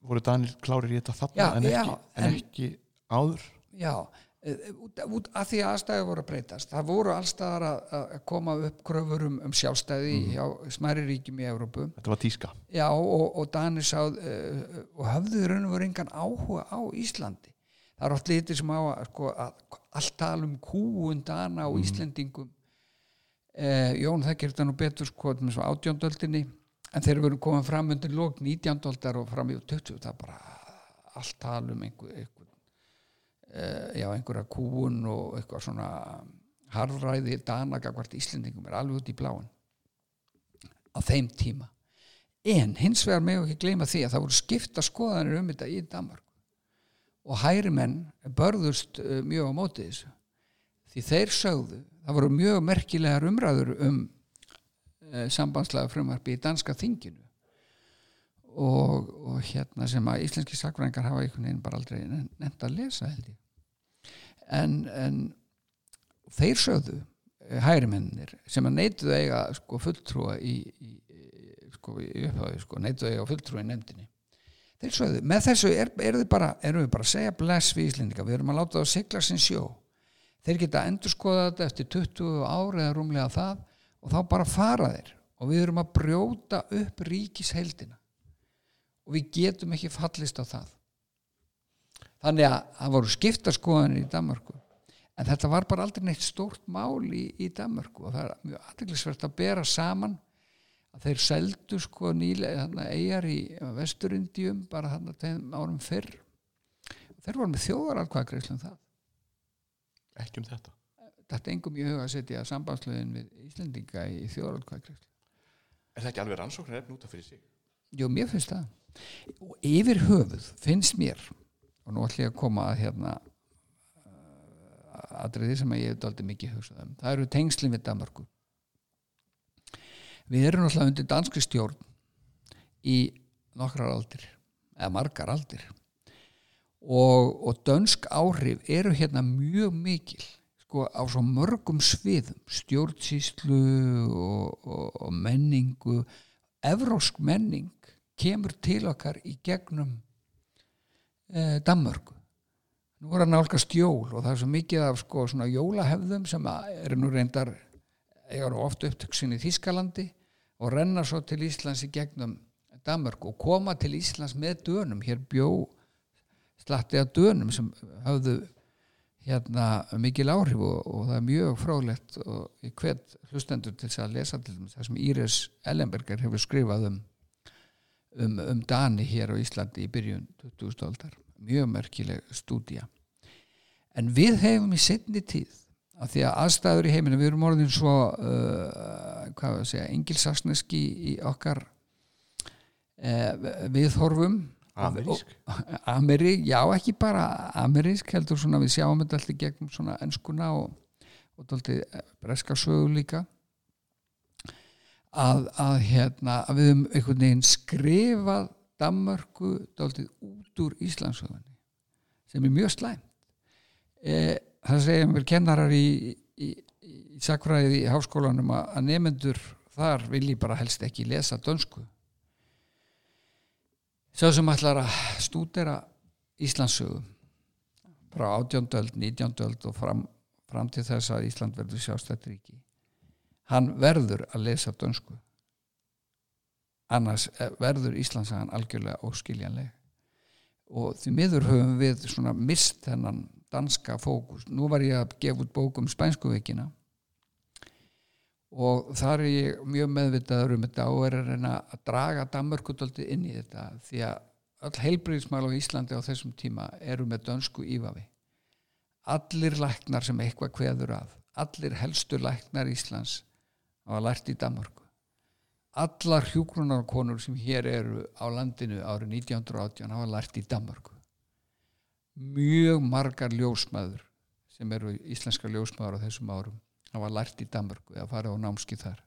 voru Danir klárir í þetta þarna Já, en, ekki, já, en en- ekki áður? Já, út, að því að aðstæði voru að breytast. Það voru allstaðar að, að koma upp kröfur um, um sjálfstæði hjá smæri ríkjum í Evrópu. þetta var tíska Já, og, og Danir sáð uh, og höfðu í raun og veru engan áhuga á Íslandi. Það er oft litið sem á að, sko, að allt tala um kúun Dana og Íslendingum. Uh, Jón þekkir þetta nú betur sko með svo átjóndöldinni en þeir eru komin fram undir lók 19. og fram í 20. Það er bara allt tala um einhver, einhver já, einhverja kúun og eitthvað svona harðræði Dana gagvart Íslendingum er alveg út í bláin á þeim tíma. En hins vegar með ekki gleyma því að það voru skipta skoðanir um þetta í Danmark og hæri menn börðust uh, mjög á móti þessu. Því þeir sögðu það voru mjög merkilegar umræður um uh, sambandslega frumvarpi í danska þinginu. Og, og hérna sem að íslenski sakfræðingar hafa einhvern veginn bara aldrei nefnt að lesa held ég en, en þeir sögðu hægri mennir sem að neituðu eiga sko, fulltrúa í, í, í, sko, í upphafi sko, neituðu eiga fulltrúa í nefndinni. Þeir sögðu, með þessu er, er bara, erum við bara að segja bless við Íslendinga við erum að láta það sigla sin sjó. Þeir geta endur skoða þetta eftir 20 ári eða rúmlega það og þá bara fara þeir. Og við erum að brjóta upp ríkisheldina og við getum ekki fallist á það þannig að það voru skiptaskoðanir í Danmarku en þetta var bara aldrei neitt stórt mál í, í Danmarku og það er mjög aðteglisvert að bera saman að þeir seldu sko nýlega þarna, eigjar í vesturindjum bara þarna tveim árum fyrr. Þeir voru með þjóðaralkvæðgreislu um það. Ekki um þetta? Þetta engum í huga að setja sambandslöðin við Íslendinga í þjóðaralkvæðgreislu er það ekki alveg rannsóknar efn út af fyrir sig? Jú, mér finnst það. Og yfir höfuð finnst mér og nú ætlum ég að koma að hérna uh, atriði sem ég hef aldrei mikið hugsað um. Það eru tengslinn við Danmarku við erum náttúrulega undir danski stjórn í nokkrar aldir eða margar aldir. Og, og dönsk áhrif eru hérna mjög mikil sko á svo mörgum sviðum. Stjórnsýslu og, og, og menningu. Evrósk menning kemur til okkar í gegnum eh, Danmörku. Nú er að nálgast jól og það er svo mikið af sko svona jólahefðum sem eru nú reyndar eiga oft upptöksin í Þískalandi og renna svo til Íslands í gegnum Danmörku og koma til Íslands með dönum. Hér bjó slatti að dönum sem hafðu hérna mikil áhrif og, og það er mjög fráglegt og ég hvet hlustendur til að lesa til það sem Íris Ellenberger hefur skrifað um, um, um Dani hér á Íslandi í byrjun 2000 aldar mjög merkileg stúdía. En við hefum í setni tíð af því að aðstæður í heiminu við erum orðin svo uh, hvað við segja, engilsaksneski í okkar uh, viðhorfum. Amerísk? Ameri, já ekki bara amerísk heldur svona við sjáum þetta alltaf gegnum svona enskuna og, og dálítið breska sögu líka. Að, að hérna að við höfum einhvern veginn skrifað Danmörku dálítið út úr Íslandsögunni sem er mjög slæmt e, það segja mér kennarar í, í, í sakfræðið í háskólanum að, að nefnendur þar vilji bara helst ekki lesa dönsku sá sem ætlar að stúdera Íslandsögu frá 18. öld, 19. öld og fram, fram til þess að Ísland verður sjálfstætt ríki hann verður að lesa dönsku annars eh, verður Íslandsagan algjörlega óskiljanleg. Og því miður höfum við svona mist þennan danska fókus. Nú var ég að gefa út bókum spænskuveikina og þar er ég mjög meðvitaður um þetta og er að reyna að draga Danmörkudóldi inn í þetta því að öll heilbriðismæl á Íslandi á þessum tíma eru með dönsku ífavi allir læknar sem eitthvað kveður að allir helstu læknar Íslands hafa lært í Danmörku allar hjúgrunarkonur sem hér eru á landinu árið 1918 hafa lært í Danmörku. Mjög margar ljósmaður sem eru íslenska ljósmaður á þessum árum hafa lært í Danmörku eða farið á námski þar.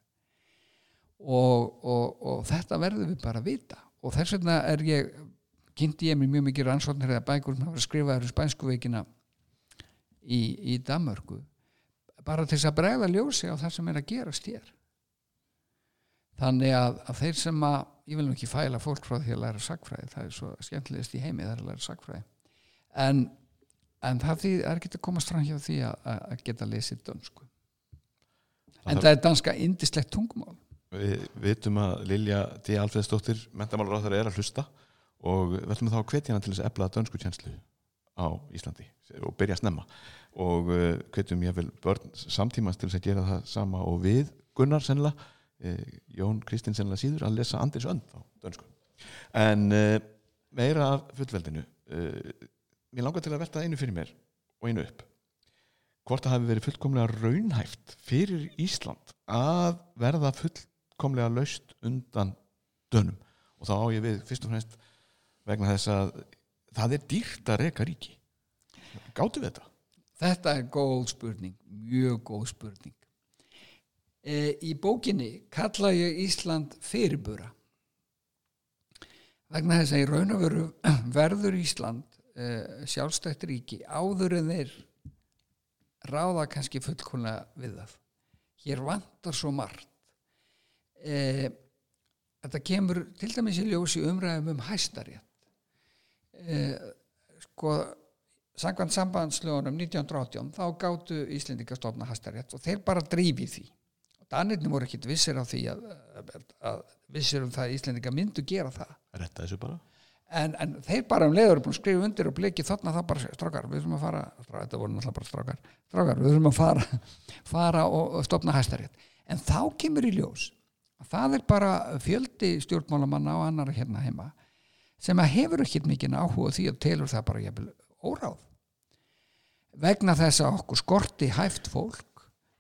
Og, og, og þetta verður við bara að vita. Og þess vegna er ég kynnti ég mér mjög mikið rannsóknir eða bækur sem hafa skrifaður í spænsku veikina í, Danmörku bara til þess að bregða ljósi á það sem er að gerast hér þannig að, að þeir sem að ég vil ekki fæla fólk frá því að læra sagfræði það er svo skemmtilegist í heimi það er að læra sagfræði en, en það því, er ekki að komast fram hjá því að, að geta lesið dönsku. En það er danska indislegt tungumál. Við vitum að Lilja D. Alfreðsdóttir mentamálur á þeirra er að hlusta og við ætlum þá að hvetja hana til þess að efla dönsku tjenslu á Íslandi og byrja að snemma. Og uh, hvetjum ég vel börn samtímans til þess að gera það sama og við Gunnar sennilega, eh, Jón Kristinn sennilega síður að lesa Andris Önd á dönsku. En uh, meira af fullveldinu uh, mér langar til að velta einu fyrir mér og einu upp. Hvort það hafi verið fullkomlega raunhæft fyrir Ísland að verða fullkomlega laust undan dönum? Og þá á ég við fyrst og fremst vegna þess að það er dýrt að reka ríki. Gáttu við þetta? Þetta er góð spurning, mjög góð spurning e, Í bókinni kalla ég Ísland fyrirbura. Vegna þess að í raun og veru verður Ísland e, sjálfstætt ríki áður en þeir ráða kannski fullkomlega við það. Hér vantar svo margt. E, þetta kemur til dæmis í ljósi umræðum um hæstarétt. Sko sangvann sambandslögunum 1918 þá gáttu Íslendinga stofna hæstarétt og þeir bara drífi því og Danirni voru ekkit vissir á því að, að, vissir um það að Íslendinga myndu gera það. Retta þessu bara. En, en þeir bara um leiður búin að skrifa undir og bleki þarna það bara strákar, við þurfum að fara þetta voru náttúrulega bara strákar, strákar við þurfum að fara, fara og, og stopna hæstarétt. En þá kemur í ljós að það er bara fjöldi stjórnmálamanna og annar hérna heima sem að hefur ekkit mikið áhuga því að telur það bara óráð. Vegna þess að okkur skorti hæft fólk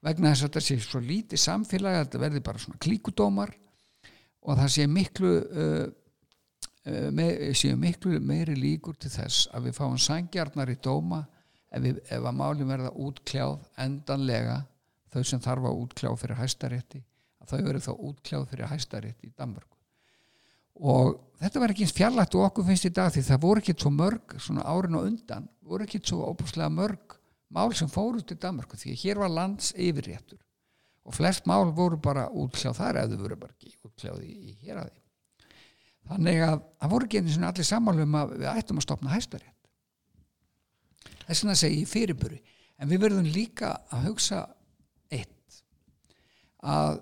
vegna þess að þetta sé svo lítið samfélag að þetta verði bara svona klíkudómar og það sé miklu uh, uh, með, séu miklu meiri líkur til þess að við fáum sangjarnar í dóma ef, við, ef að málum verða útkljáð endanlega þau sem þarf að útkljá fyrir hæstarétti að þau verður þá útkljáð fyrir hæstarétti í Danmörku. Og þetta var ekki eins fjarlægt og okkur finnst í dag því það voru ekki svo mörg svona árin og undan voru ekki svo óbúslega mörg mál sem fóru til Danmörku því að hér var lands yfirréttur og flest mál voru bara útkljáð þar eða voru bara ekki útkljáð í, í hér að því þannig að það voru ekki eins og allir sammálum að við ættum að stopna hæstarétt. Þess vegna segi ég fyrirburi. En við verðum líka að hugsa eitt að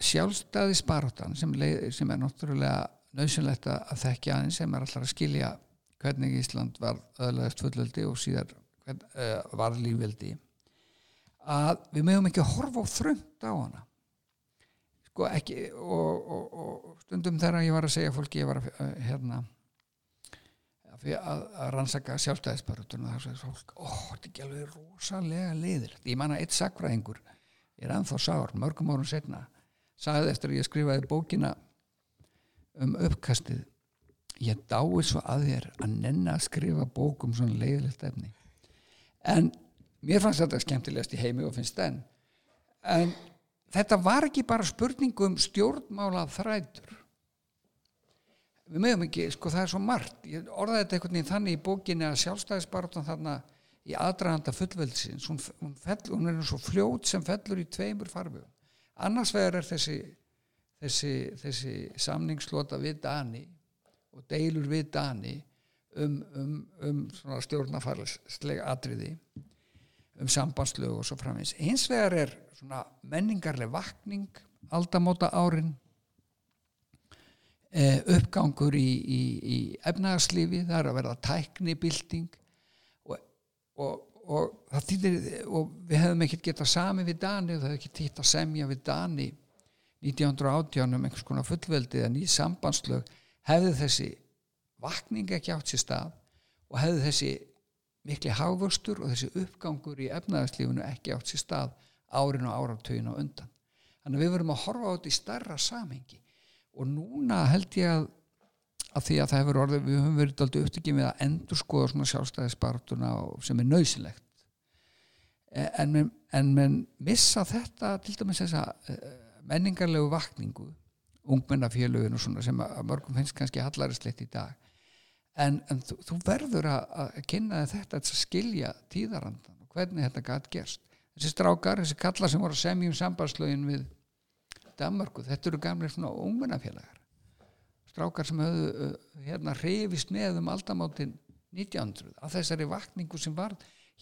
sjálfstæði spartan sem, sem er náttúrulega nöðsynlegt að þekkja aðeins sem er alltaf að skilja hvernig Ísland var öðlaðist fullveldi og síðar var lífveldi að við mögum ekki að horfa á þröngt á hana. Sko ekki og, og, og stundum þegar ég var að segja fólki ég var að uh, hérna að, að rannsaka sjálfstæðisparutuna þá sagði fólk, ó, þetta er ekki alveg rosalega leiðir, ég manna eitt sakfræðingur ég er anþá sár, mörgum árum setna sagði eftir að ég skrifaði bókina um uppkastið ég dái svo að þér að nenna að skrifa bókum svona leiðilegt efni en mér fannst þetta skemmtilegast í heimi og finnst enn. En þetta var ekki bara spurningu um stjórnmála þrætur við meðum ekki, sko það er svo margt. Ég orðaði þetta einhvern veginn þannig í bókinni að sjálfstæðisbartan þarna í aðdraganda fullveldsins hún, hún, hún er svo fljót sem fellur í tveimur farfugum annars vegar er þessi þessi, þessi samningslota við Dani og deilur við Dani um, um, um stjórnafarslega atriði um sambandslög og svo framins eins vegar er menningarleg vakning aldamóta árin eh, uppgangur í, í, í efnagarslífi það er að verða tæknibilding og, og, og, þýttir, og við hefum ekkert getað sami við Dani það hefði ekki týtt að semja við Dani 1918 um einhvers konar fullveldi eða nýð sambandslög hefði þessi vakning ekki átt sér stað og hefði þessi mikli hávöxtur og þessi uppgangur í efnaðarslífunu ekki átt sér stað árin og áratögin og undan. Þannig að við verum að horfa á þetta í starra samhengi. Og núna held ég að, að því að það hefur orðið við höfum verið alltaf upptökjum við að endur skoða svona sjálfstæðisbartuna sem er nöysilegt e, en menn, en menn missa þetta til dæmis þess að e, menningarlegu vakningu ungmennafélögin og svona sem að mörgum finnst kannski hallarisleitt í dag en, en þú, þú verður að, að kynna þetta að skilja tíðarandan og hvernig þetta gæti gerst. Þessi strákar, þessi kallar sem voru að semja um sambandslögin við Danmarku, þetta eru gamlega svona ungmennafélagar. Strákar sem höfðu uh, hérna hrifist með um aldamáttin 1900 að þessari vakningu sem var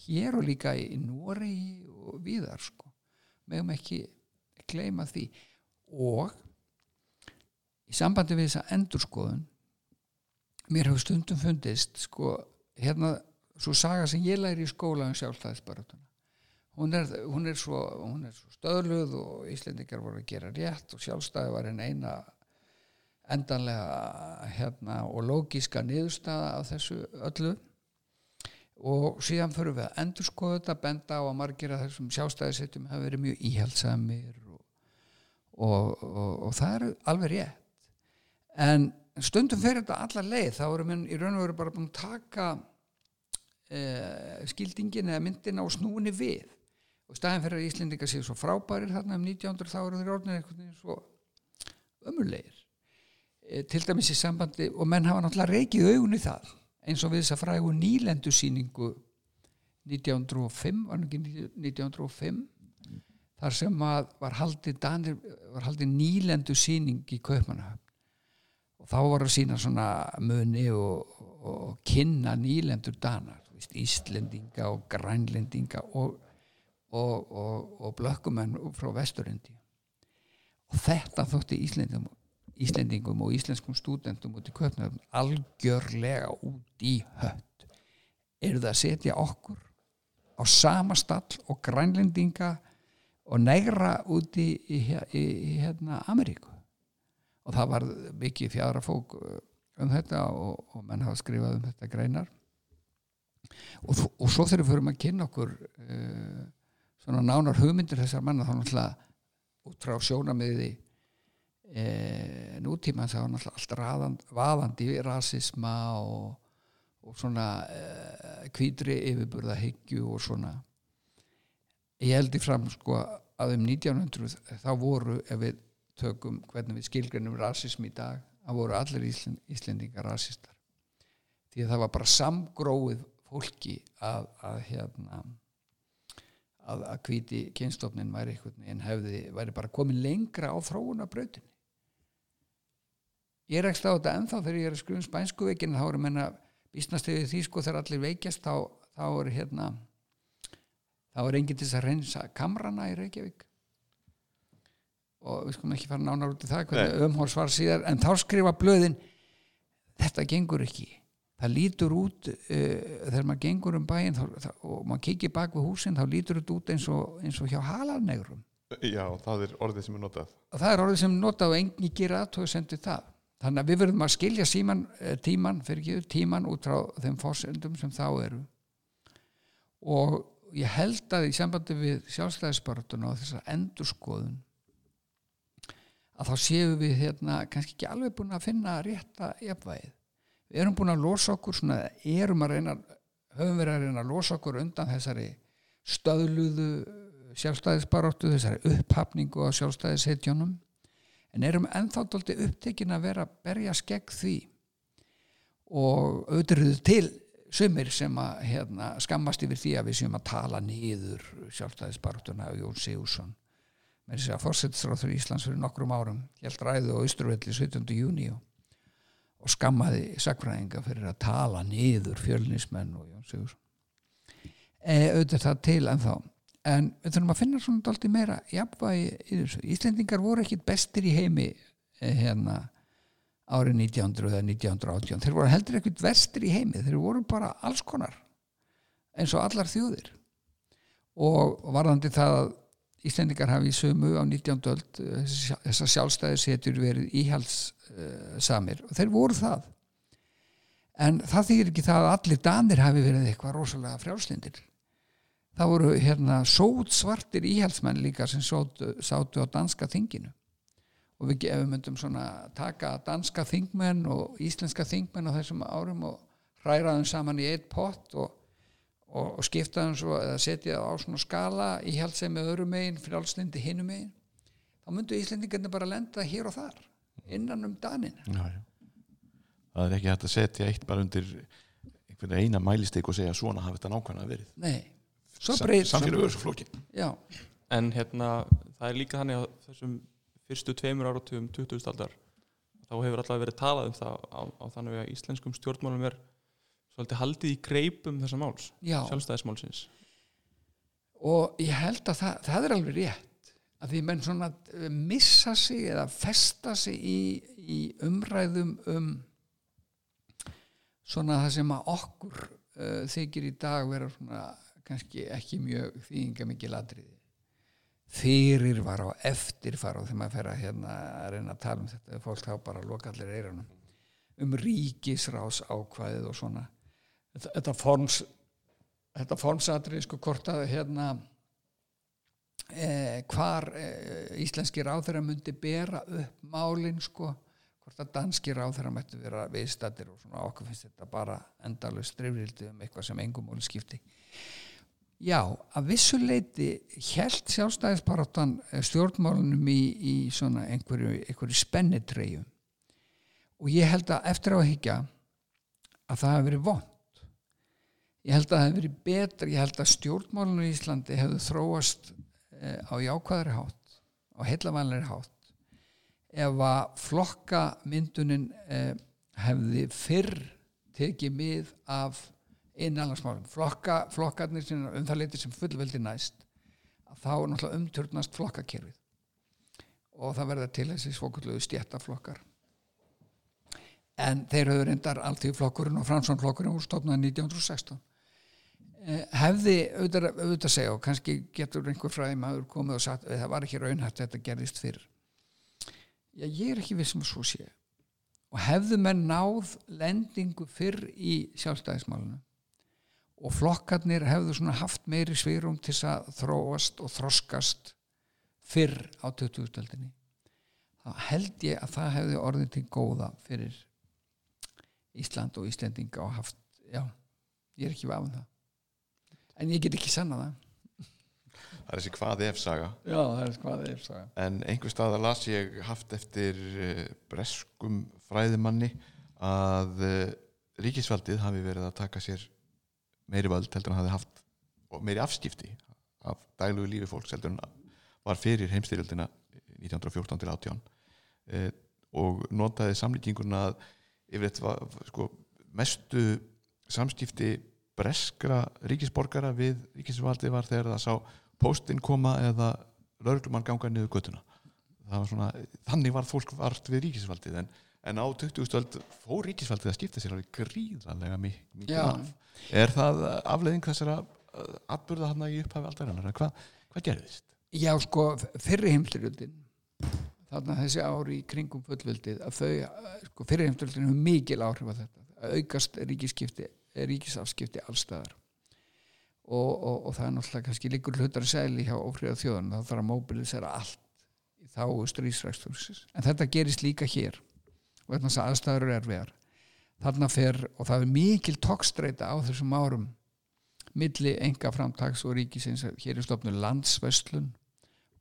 hér og líka í Nóri og viðar sko. Meðum ekki gleima því. Og í sambandi við þessa endurskoðun mér hefur stundum fundist sko hérna svo saga sem ég læri í skóla um sjálfstæðisbaratuna hún er, hún er svo, svo stöðluð og Íslendingar voru að gera rétt og sjálfstæði var einn eina endanlega hérna og lógiska niðurstaða af þessu öllu. Og síðan fyrir við að endurskoða þetta benda á að margir að þessum sjálfstæðisettum hafa verið mjög íhjaldsamir og, og, og það er alveg rétt. En stundum fyrir þetta allar leið. Þá erum við í raun og veru bara búin að taka eh, skildingin eða myndina og snúni við. Og staðin fyrir að Íslendinga séu svo frábærir þarna um 1900 þá eru þeir orðinir eitthvað svo ömurleir eh, til dæmis í sambandi og menn hafa náttúrulega reikið augun í það eins og við þess að frægu nýlendusýningu 1905 var ekki 1905 þar sem var haldið, Danir, var haldið nýlendu síning í Kaupmannahöfn og þá var að sína svona muni og, og, og kynna nýlendur Danar Íslendinga og Grænlendinga og, og blökkumenn frá Vesturindi og þetta þótti Íslendingum, Íslendingum og íslenskum stúdendum út í Kaupmannahöfn algjörlega út í hött. Eru það að setja okkur á sama stall og Grænlendinga og negra úti í, í, í, í hérna Ameríku og það var mikið fjara fók uh, um þetta og, og menn hafa skrifað um þetta greinar. Og, og svo þegar við fyrir að kynna okkur uh, svona nánar hugmyndir þessar manna þá náttúrulega út frá sjónamiði uh, nútíma þá náttúrulega allt vaðandi rasisma og, og svona uh, kvítri yfirburða hyggju og svona. Ég held í fram sko að um 1900 þá voru ef við tökum hvernig við skilgrunum rasism í dag þá voru allir Ísland, Íslendingar rasistar. Því að það var bara samgróið fólki að, að hérna að, að hvíti kynstofnin væri einhvern veginn hefði, væri bara komin lengra á þróunabrautinni ég er ekki á þetta ennþá þegar ég er að skrifa um spænsku veikin þá er að menna vísnast yfir því sko þegar allir veikjast þá, þá er hérna þá er enginn til þess að reynsa kamrana í Reykjavík og við skulum ekki fara nánar út í það hvernig umhórs var síðar en þá skrifa blöðin þetta gengur ekki. Það lítur út uh, þegar maður gengur um bæinn og maður kikið bak við húsin þá lítur þetta út eins og, eins og hjá halarnegrum Já, það er orðið sem er notað. Og það er orðið sem er notað og enginn gera aðtóðu sendið það. Þannig að við verðum að skilja síman, tíman fyrir ekki tíman út frá þeim fórsendum sem þá eru. Og ég held að í sambandi við sjálfstæðisbartuna og þessar endurskoðun að þá séum við hérna kannski ekki alveg búin að finna rétta jafnvægið. Við erum búin að losa okkur svona, erum að reyna höfum verið að reyna að losa okkur undan þessari stöðluðu sjálfstæðisbaróttu, þessari upphafningu á sjálfstæðishetjónum en erum ennþáttóldi upptekin að vera að berja skegg því og auðvitað til sumir sem að hérna, skammast yfir því að við séum að tala niður sjálfstæðisbaróttuna og Jón Sigursson með þess að fórsettisráður í Íslands fyrir nokkrum árum held ræðu á Ísturvelli 17. júni og, skammaði sakfræðinga fyrir að tala niður fjölnismenn og Jón Sigursson e, auðvitað það til en þá en við þurfum að finna svona doldi meira jafnvægi Íslendingar voru ekkit bestir í heimi e, hérna árið 1900 eða 1918 þeir voru heldur ekkit verstir í heimi. Þeir voru bara alls konar eins og allar þjóðir. Og varðandi það að Íslendingar hafi í sömu á 19. öld þessar sjálfstæðis hetur verið íhalssamir og þeir voru það. En það þýr ekki það að allir danir hafi verið eitthvað rosalega frjálslindir það voru hérna sót svartir íhalsmenn líka sem sátu, sátu á danska þinginu. Og við myndum svona taka danska þingmenn og íslenska þingmenn á þessum árum og hræraðum saman í eitt pott og og, og skipta þeim svo eða setja það á svona skala í held sem með öðru megin frjálslindi hinum megin þá myndu Íslendingarnir bara lenda hér og þar innan um danin. Það er ekki hægt að setja eitt bara undir einhvern eina mælistik og segja svona hafi þetta nákvæmlega verið Nei, svo breyt Samfélag verður svo flóki Já, en hérna það er líka þannig að þessum fyrstu tveimur áratugum 20. aldar þá hefur alltaf verið talað um það á, á þannig að íslenskum stjórnmálum er svolítið haldið í greipum þessa máls já. Sjálfstæðismálsins. Og ég held að það, það er alveg rétt að því menn svona missa sig eða festa sig í, í umræðum um svona það sem að okkur uh, þykir í dag vera svona kannski ekki mjög þýðinga mikið ladriði fyrir var á eftir fara og þegar maður fer að hérna að reyna að tala um þetta fólk þá bara loka allir eiranum um ríkisrás ákvæðið og svona þetta, þetta forms þetta formsatrið sko hvort að hérna eh, hvar eh, íslenski ráþæra myndi bera upp málin sko hvort að danski ráþæra mættu vera viðstættir og svona okkur finnst þetta bara endalust strifrildi um eitthvað sem engum móli skipti. Já, að vissuleiti held sjálfstæðisparáttan stjórnmálunum í, í svona einhverju, einhverju spennitreyju. Og ég held að eftir á að higgja að það hefur verið vond ég held að það hefur verið betra ég held að stjórnmálunum í Íslandi hefur þróast eh, á jákvæðri hátt á heilavanleiri hátt ef að flokka myndunin eh, hefði fyrr tekið mið af innanlandsmálum. Flokka, flokkarnir sem um það leiti sem fullveldi næst þá er náttúrulega umturnast flokkakerfið. Og það verða til þessi svokulluðu stjættaflokkar en þeir höfðu reyndar alltíðflokkurinn og framsvonflokkurinn úr stofnaði 1916 hefði auðvitað, auðvitað segja og kannski getur einhver fræði maður komið og sagt það var ekki raunhægt þetta gerðist fyrr. Já ég er ekki vissum að svo sé. Og hefðu menn náð lendingu fyrr í sjálfstæðismálunum og flokkarnir hefðu svona haft meiri svirum til að þróast og þroskast fyrr á 2000-öldinni þá held ég að það hefði orðið til góða fyrir Ísland og Íslendinga og haft já, ég er ekki vafn það en ég get ekki sanna það. Það er þessi hvað ef saga. Já, það er hvað það er saga. en einhver staða las ég haft eftir uh, breskum fræðimanni að uh, ríkisvaldið hafi verið að taka sér meiri völd heldur en hafi haft meiri afskipti af daglugu lífi fólks heldur en var fyrir heimstyrjöldina 1914 til 18 uh, og notaði samlíkinguna að yfirleitt var sko, mestu samskipti breskra ríkisborgara við ríkisvaldið var þegar það sá póstinn koma eða lauruglumann ganga niður göttuna var svona, þannig var fólk vart við ríkisvaldið en, en á 20. stöld fór ríkisvaldið að skipta sér alveg gríðarlega mi- mikið af er það afleiðing þessara uh, atburða hann í upphafi aldarinnar hvað hva gerðist? já, sko, fyrri heimstyrjöldin þarna þessi ári í kringum fullvildið að þau, eh, sko, fyrri heimstyrjöldin hefur mikil áhrif á þetta að aukast ríkiskipti, ríkisafskipti allstaðar og, og, og það er náttúrulega kannski líkur hlutar sæli hjá ófríða þjóðan þá þarf að mobilisera allt í þá stríðsrækstursis en þetta gerist líka hér og þetta er aðstæður er verð þarna fer, og það er mikil tokkstreita á þessum árum milli enga framtags og ríkisins hér er stofnur landsveslun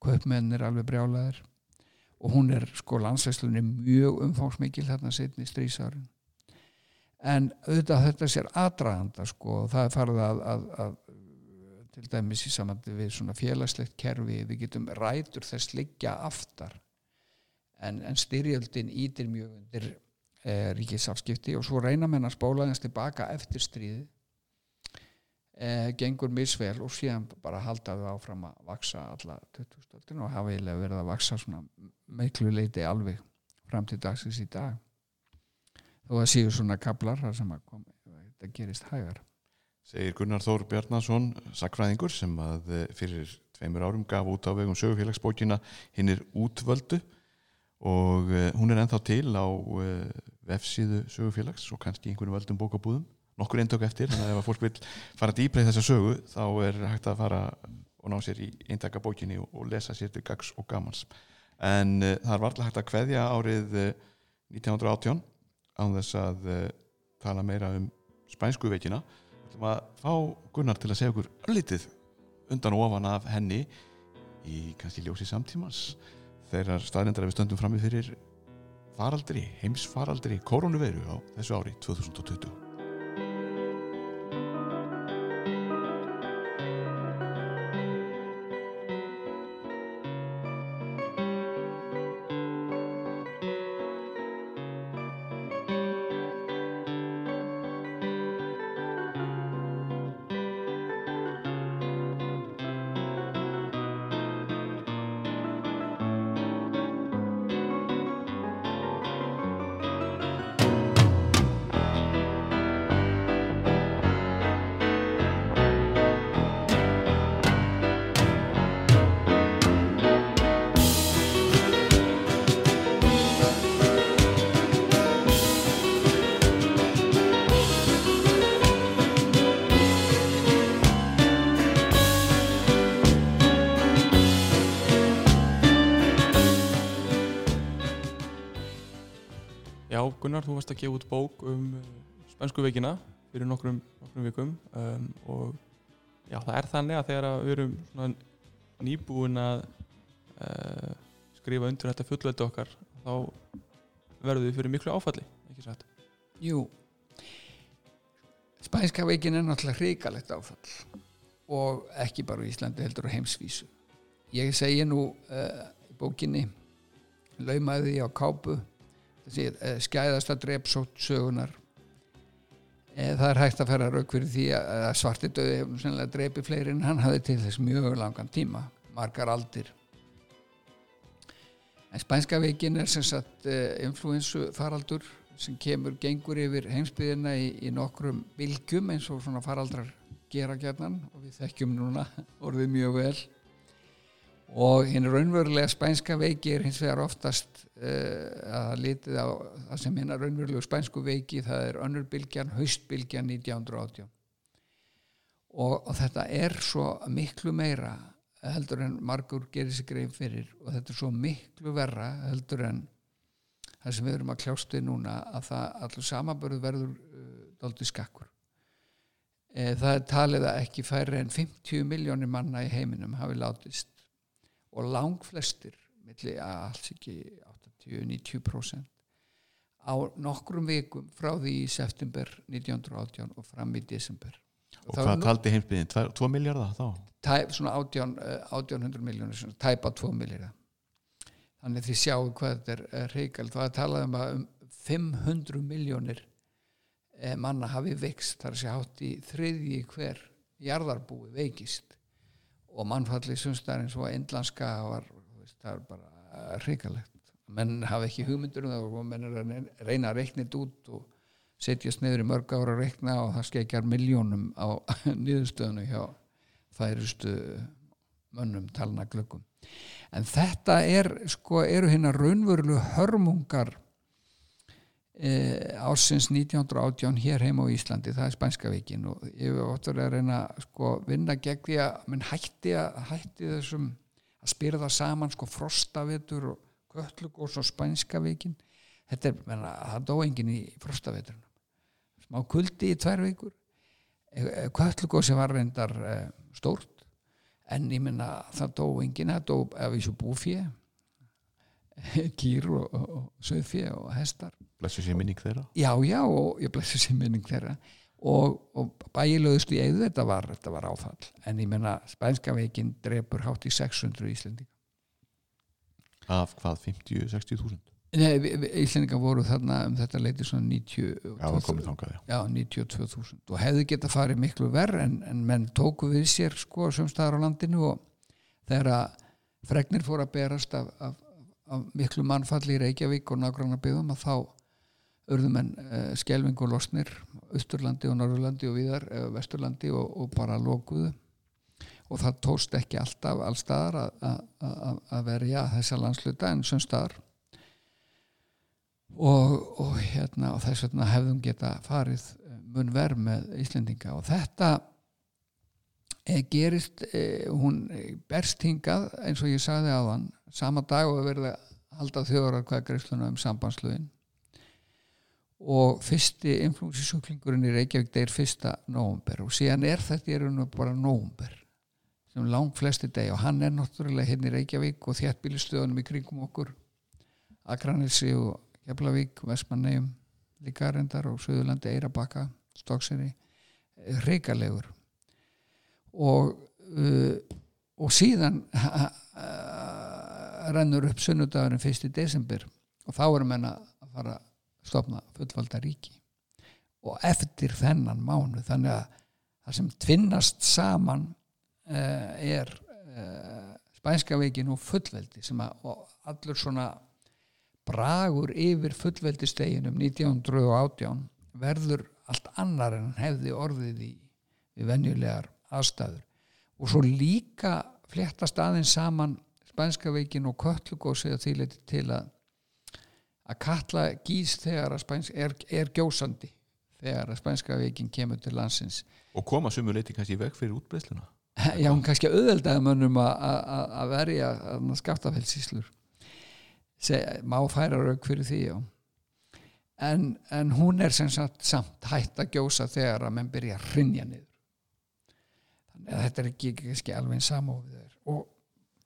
kaupmenn er alveg brjálaðir og hún er sko landsveslun er mjög umfangsmikil þarna setni strísárin en auðvitað þetta sér aðdraganda sko og það er farið að, að, að til dæmis í samandi við svona félagslegt kerfi við getum rætur þess liggja aftar. En, en styrjöldin ítir mjög undir e, ríkisafskipti og svo reyna menn að spóla þess tilbaka eftir stríði e, gengur misvel og síðan bara halda þau áfram að vaksa alla 2000 og hafa eiginlega verið að vaksa svona miklu leiti alveg fram til dagsins í dag þó að séu svona kablar þar sem að kom, þetta gerist hægar. Segir Gunnar Þór Bjarnason sakfræðingur sem að eh, fyrir tveimur árum gaf út á vegum sögufélagsbókina hinn er útvöldu. Og uh, hún er ennþá til á uh, vefsíðu sögufélags og kannski einhverjum völdum bókabúðum. Nokkur eintök eftir, þannig að ef að fólk vil fara dýbreið þessa sögu, þá er hægt að fara og ná sér í eintaka bókinni og, lesa sér til gags og gamans. En það er varlega hægt að kveðja árið uh, 1918 án þess að uh, tala meira um spænsku veikina. Að fá Gunnar til að segja okkur öllítið undan og ofan af henni í kannski ljósi samtímans. Þegar staðrindar við stöndum frammi fyrir faraldri, heimsfaraldri koronaviru á þessu ári 2020 Varst að gefa út bók um uh, spænsku veikina fyrir nokkrum, nokkrum vikum um, og já, það er þannig að þegar við erum nýbúin að uh, skrifa undir þetta fullveldi okkar þá verðum við fyrir miklu áfalli, ekki satt? Jú Spænska veikin er náttúrulega hrikalegt áfall og ekki bara í Íslandi heldur á heimsvísu ég segi nú uh, í bókinni laumaði á kápu skæðasta drepsótt sögunar uh, það er hægt að færa rauk fyrir því að svarti döði hefur sennilega drepi fleiri en hann hafði til þess mjög langan tíma margar aldir. En spænska veikin er sem sagt uh, influensu faraldur sem kemur, gengur yfir heimsbyðina í, í nokkrum bylgjum eins og svona faraldrar gera gjarnan og við þekkjum núna orðið mjög vel og hinn raunverulega spænska veiki er hins vegar oftast uh, að litið á það sem hinn raunverulegu spænsku veiki það er önnur bylgjan, haustbylgjan 1918 og, og þetta er svo miklu meira heldur en margur gerir sig grein fyrir og þetta er svo miklu verra heldur en það sem við erum að kljást við núna að það allur samanbörðu verður uh, daldið skakkur. E, það er talið að ekki færri en 50 miljónir manna í heiminum hafi látist og langflestir milli að alls ekki 80-90% á nokkrum vikum frá því í september 1918 og fram í desember og Það hvað taldi heimsbyðin? 2 miljardar þá? tæp, svona 18, eh, 1800 miljónir svona tæpa 2 miljónir þannig því sjáu hvað þetta er reykald það er talað um að um 500 miljónir eh, manna hafi veikst þar sé hátt í þriðji hver jarðarbúi veikist og mannfalli sumstar eins og indlanska var, veist, það er bara reikalegt menn hafa ekki hugmyndur um það og menn er að reyna að reikna þetta út og setjast niður í mörg ára að reikna og það skeikjar miljónum á niðurstöðinu hjá færustu mönnum talna glöggum. En þetta er sko eru hérna raunverulegu hörmungar e, ásins 1918 hér heima á Íslandi það er Spænska vikin og ég hef ótt verið að reyna sko vinna gegn því að menn hætti, að, hætti þessum að spyrja það saman sko frostavetur og köllugós og Spænska vikin þetta er, menna, það dó enginn í frostaveturinn smá kuldi í tvær vikur. Köllugósi var reyndar e, stórt en ég minna það dó enginn það dó af þessu búfjö kýr og, og, og söðfjö og hestar Blessu sér minning þeirra? já já og ég blessi sér minning þeirra og, og bæilöðust í eigðu þetta var, þetta var áfall en ég menna spænska veikin drepur hátt í 600 Íslendinga Af hvað, 50-60 þúsund? Nei, Íslendinga voru þarna um þetta leiti svona 90 Já, það komið þangað, já. já, 92.000 og hefði geta farið miklu verð en, en menn tóku við sér sko sumstaðar á landinu og þegar að fregnir fór að berast af, af, af miklu mannfalli í Reykjavík og nágrannar byggðum að þá urðu menn uh, skelving og losnir Östurlandi og Norðurlandi og viðar uh, Vesturlandi og, og bara lokuðu. Og það tóst ekki alltaf allstaðar að- verja þessa landsluta en sumstaðar og, og, hérna, og þess vegna hefðum geta farið eh, mun verð með Íslendinga. Og þetta e, gerist e, hún eh, berst hingað eins og ég sagði á þann sama dag og verðum að halda þjóðar hvað greiðsluna um sambandslögin og fyrsti inflúnsisúklingurinn í Reykjavík deyr fyrsta nóvumber og síðan er þetta í raun og bara nóvumber sem lang flesti deg og hann er náttúrulega hérna í Reykjavík og þjættbílistöðunum í kringum okkur. Akranilsi og Keflavík, Vestmannegjum líka reyndar og Suðurlandi, Eirabakka Stokkseri, reykalegur og uh, og síðan uh, rennur upp sunnudagurinn 1. desember. Og þá erum menna að fara að stopna fullvalda ríki. Og eftir þennan mánu þannig að það sem tvinnast saman uh, er uh, spænska veikin og fullveldi að og allur svona bragur yfir fullveldisteginum 1918 verður allt annar en hefði orðið í, í venjulegar aðstæður. Og svo líka fléttast aðeins saman spænska veikin og köllugósi að þýleiti til að að kalla gís þegar að spænsk er, er gjósandi þegar að spænska veikin kemur til landsins. Og koma sumu leiti kannski í veg fyrir útbreysluna? já, hún kannski auðveldaði mönnum að- að að verja skaftafellsíslur má færa rauk fyrir því já. En, en hún er sem sagt samt hætt að gjósa þegar að menn byrja að hrinja niður. Þannig að þetta er ekki, ekki alveg samófið er og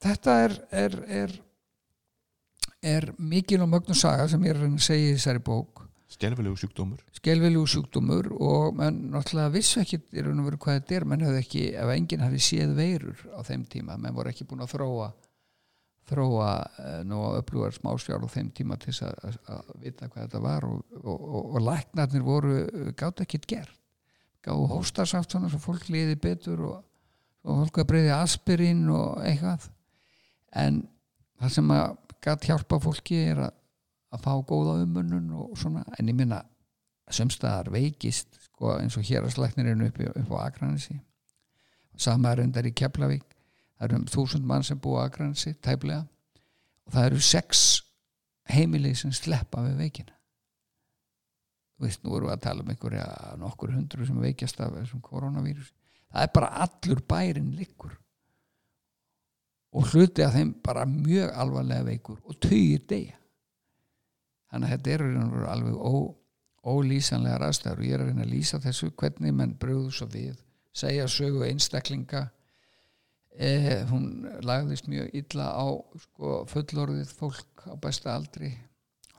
þetta er er, er, er mikil og mögnu saga sem ég er að segja í þessari bók. Skelfilegu sjúkdómur? skelvilegu sjúkdómur og menn náttúrulega vissu ekki í raun og veru hvað þetta er. Menn hefði ekki, ef enginn hafi séð veirur á þeim tíma, menn voru ekki búin að þróa þróa uh, nú að upplúar smásjár á þeim tíma til þess að, vita hvað þetta var og, og, og, og læknarnir voru gátt ekkit gert. Gáðu hóstasaft svona svo fólk liði betur og, og fólk að breyði aspirín og eitthvað. En það sem að gætt hjálpa fólki er að að fá góða umunun og svona en ég minna sömstaðar veikist sko, eins og hér að slæknirinn upp, upp á Akranesi. Sama er undar í Keflavík. Það eru um þúsund mann sem búa á Akranesi tæplega. Og það eru sex heimilið sem sleppa við veikina. Veist, nú erum við að tala um einhverja nokkur hundru sem veikjast af þessum koronavírus. Það er bara allur bærin liggur og hluti að þeim bara mjög alvarlega veikur og tugir deyja. Þannig að þetta er veru alveg ó, ólýsanlega aðstæður og ég er að reyna að lýsa þessu hvernig menn bröðu svo við segja sögu einstaklinga. Eh, hún lagðist mjög illa á sko, fullorðið fólk á besta aldri.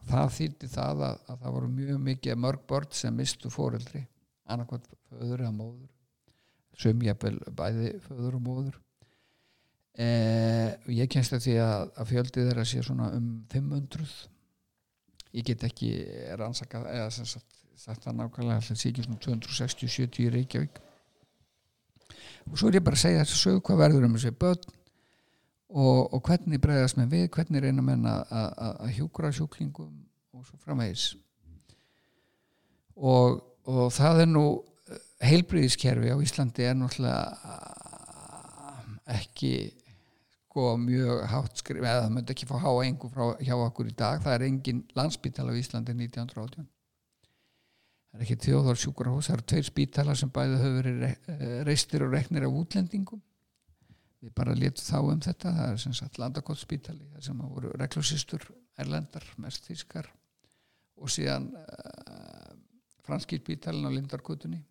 Það þýtti það að, að það voru mjög mikið mörg börn sem mistu fóreldri annarkvæmt föður eða móður. Sumjapel bæði föður og móður eh, ég kennst að því að, að fjöldið er að sé svona um 500 ég get ekki rannsakað eða sem sagt, það nákvæmlega sé ekki svona 260-70 í Reykjavík. Og svo er ég bara að segja þess að sögu hvað verður um þessi börn og, og hvernig bregðast með við, hvernig reyna menn að, hjúkra sjúklingum og svo framvegis. Og, og það er nú heilbríðiskerfi á Íslandi er náttúrulega ekki sko mjög hátt skrif eða það myndi ekki fá háa engu frá hjá okkur í dag. Það er engin landspítala á Íslandi 1918 það er ekki þjóðar sjúkurhús það eru tveir spítala sem bæði höfur verið reistir og reknir af útlendingum. Við bara letum þá um þetta. Það er sem sagt landakotspítali það sem voru reklusistur erlendar mest þískar og síðan uh, franski spítalin á Lindarkutunni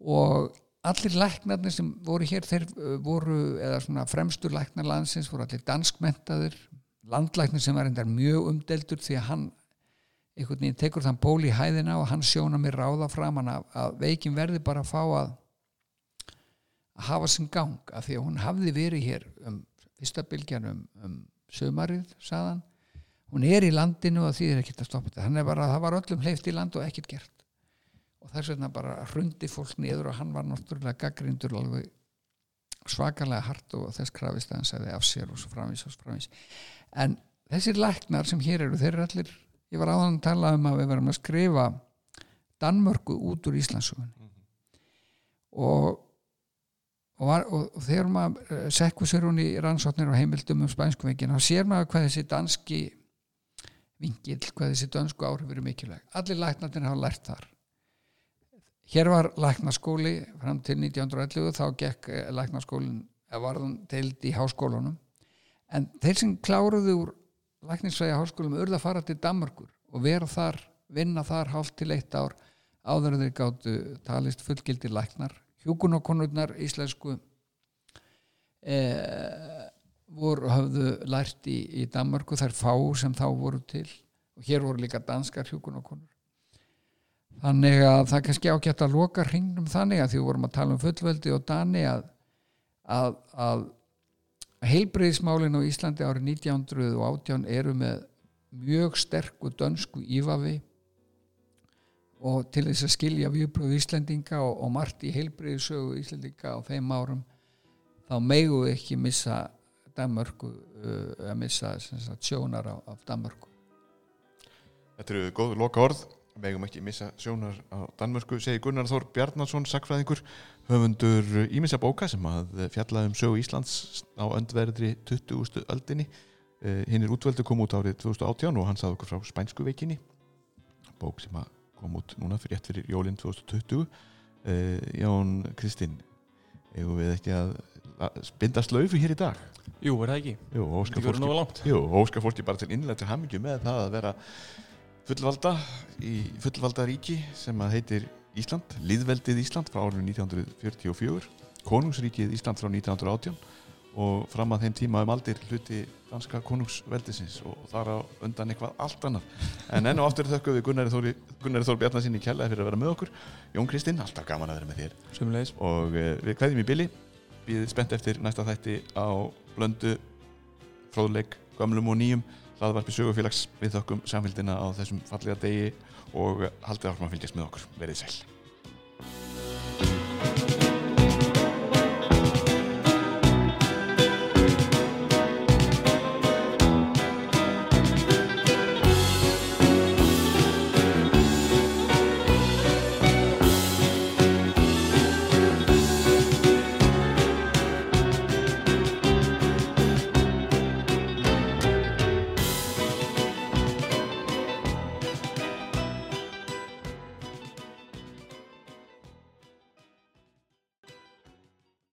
og allir læknarnir sem voru hér þeir uh, voru, eða svona fremstur læknar landsins voru allir danskmentaður landlæknir sem var endar mjög umdeldur því að hann einhvern veginn tekur þann ból í hæðina og hann sjóna mér ráða fram hann að, að veikin verði bara að fá að að hafa sem gang af því að hún hafði verið hér um fyrsta bylgjan um, um sömarið saðan hún er í landinu og því er ekkert að stoppa þetta. Bara að það var öllum hleyft í land og ekkert gert og þess vegna bara hrundi fólk niður og hann var náttúrulega gaggrindur alveg svakalega hart og þess krafist að hann segði af sér og svo framvís og svo framvís en þessir læknar sem hér eru þeir eru allir, ég var áðan að tala um að við verðum að skrifa Danmörku út úr Íslandsugunni mm -hmm. og og, var, og, og þegar maður sekku sér hún í rannsóknir og heimildum um spænsku vengin þá sér maður hvað þessi danski vingil, hvað þessi dansku áhrif eru mikilvæg. Allir læknarnir hafa lært þar hér var læknaskóli fram til 1911 þá gekk eh, læknaskólin eða varðan teild í háskólunum en þeir sem kláruðu úr lækningssvæði háskólum urða að fara til Danmarkur og vera þar, vinna þar hálft til eitt ár áður en þeir gáttu talist fullgildi læknar. Hjúkunokonurnar íslensku eh, voru hafðu lært í, í Danmarku þær fá sem þá voru til. Og hér voru líka danskar hjúkunokonur þannig að það kannski ágætt að loka hringnum þannig að því vorum að tala um fullveldi og dani að, að, að heilbreyðismálin á Íslandi árið 1918 eru með mjög sterku dönsku ífavi og til þess að skilja viðbröð Íslandinga og, og margt í heilbreyðisögu Íslandinga á þeim árum þá megu ekki missa Danmörku uh, að missa sagt, sjónar af, af Danmörku. Þetta eru góð loka orð megum ekki missa sjónar á Danmörku segi Gunnar Þór Bjarnarsson, sakfræðingur höfundur Ímissa bóka sem að fjallaði um sögu Íslands á öndverðri 20. öldinni eh, hinn er útvöldu kom út árið 2018 og hann saði okkur frá Spænsku veikinni bók sem að kom út núna fyrir rétt fyrir jólinn 2020 eh, Jón Kristinn hefur við ekki að binda slöfu hér í dag Jú, er það ekki? Jú, óskar fólki, bara til innlega til hamingu með það að vera fullvalda í fullvalda ríki sem að heitir Ísland, Líðveldið Ísland frá árið 1944 Konungsríkið Ísland frá 1918 og fram að þeim tíma um aldir hluti danska konungsveldisins og þar á undan eitthvað allt annað. En enn og aftur þökkum við Gunnari Þóri Gunnari Þór Bjarnasinni kjallaði fyrir að vera með okkur. Jón Kristinn, alltaf gaman að vera með þér. Sumulegis. og uh, við kveðjum í billi við spennt eftir næsta þætti á blöndu fróðleik, gamlum og nýjum hlaðvarpi sögufélags við þökkum samfélgina á þessum fallega degi og haldið áfram að fylgjast með okkur. Verðið sæl.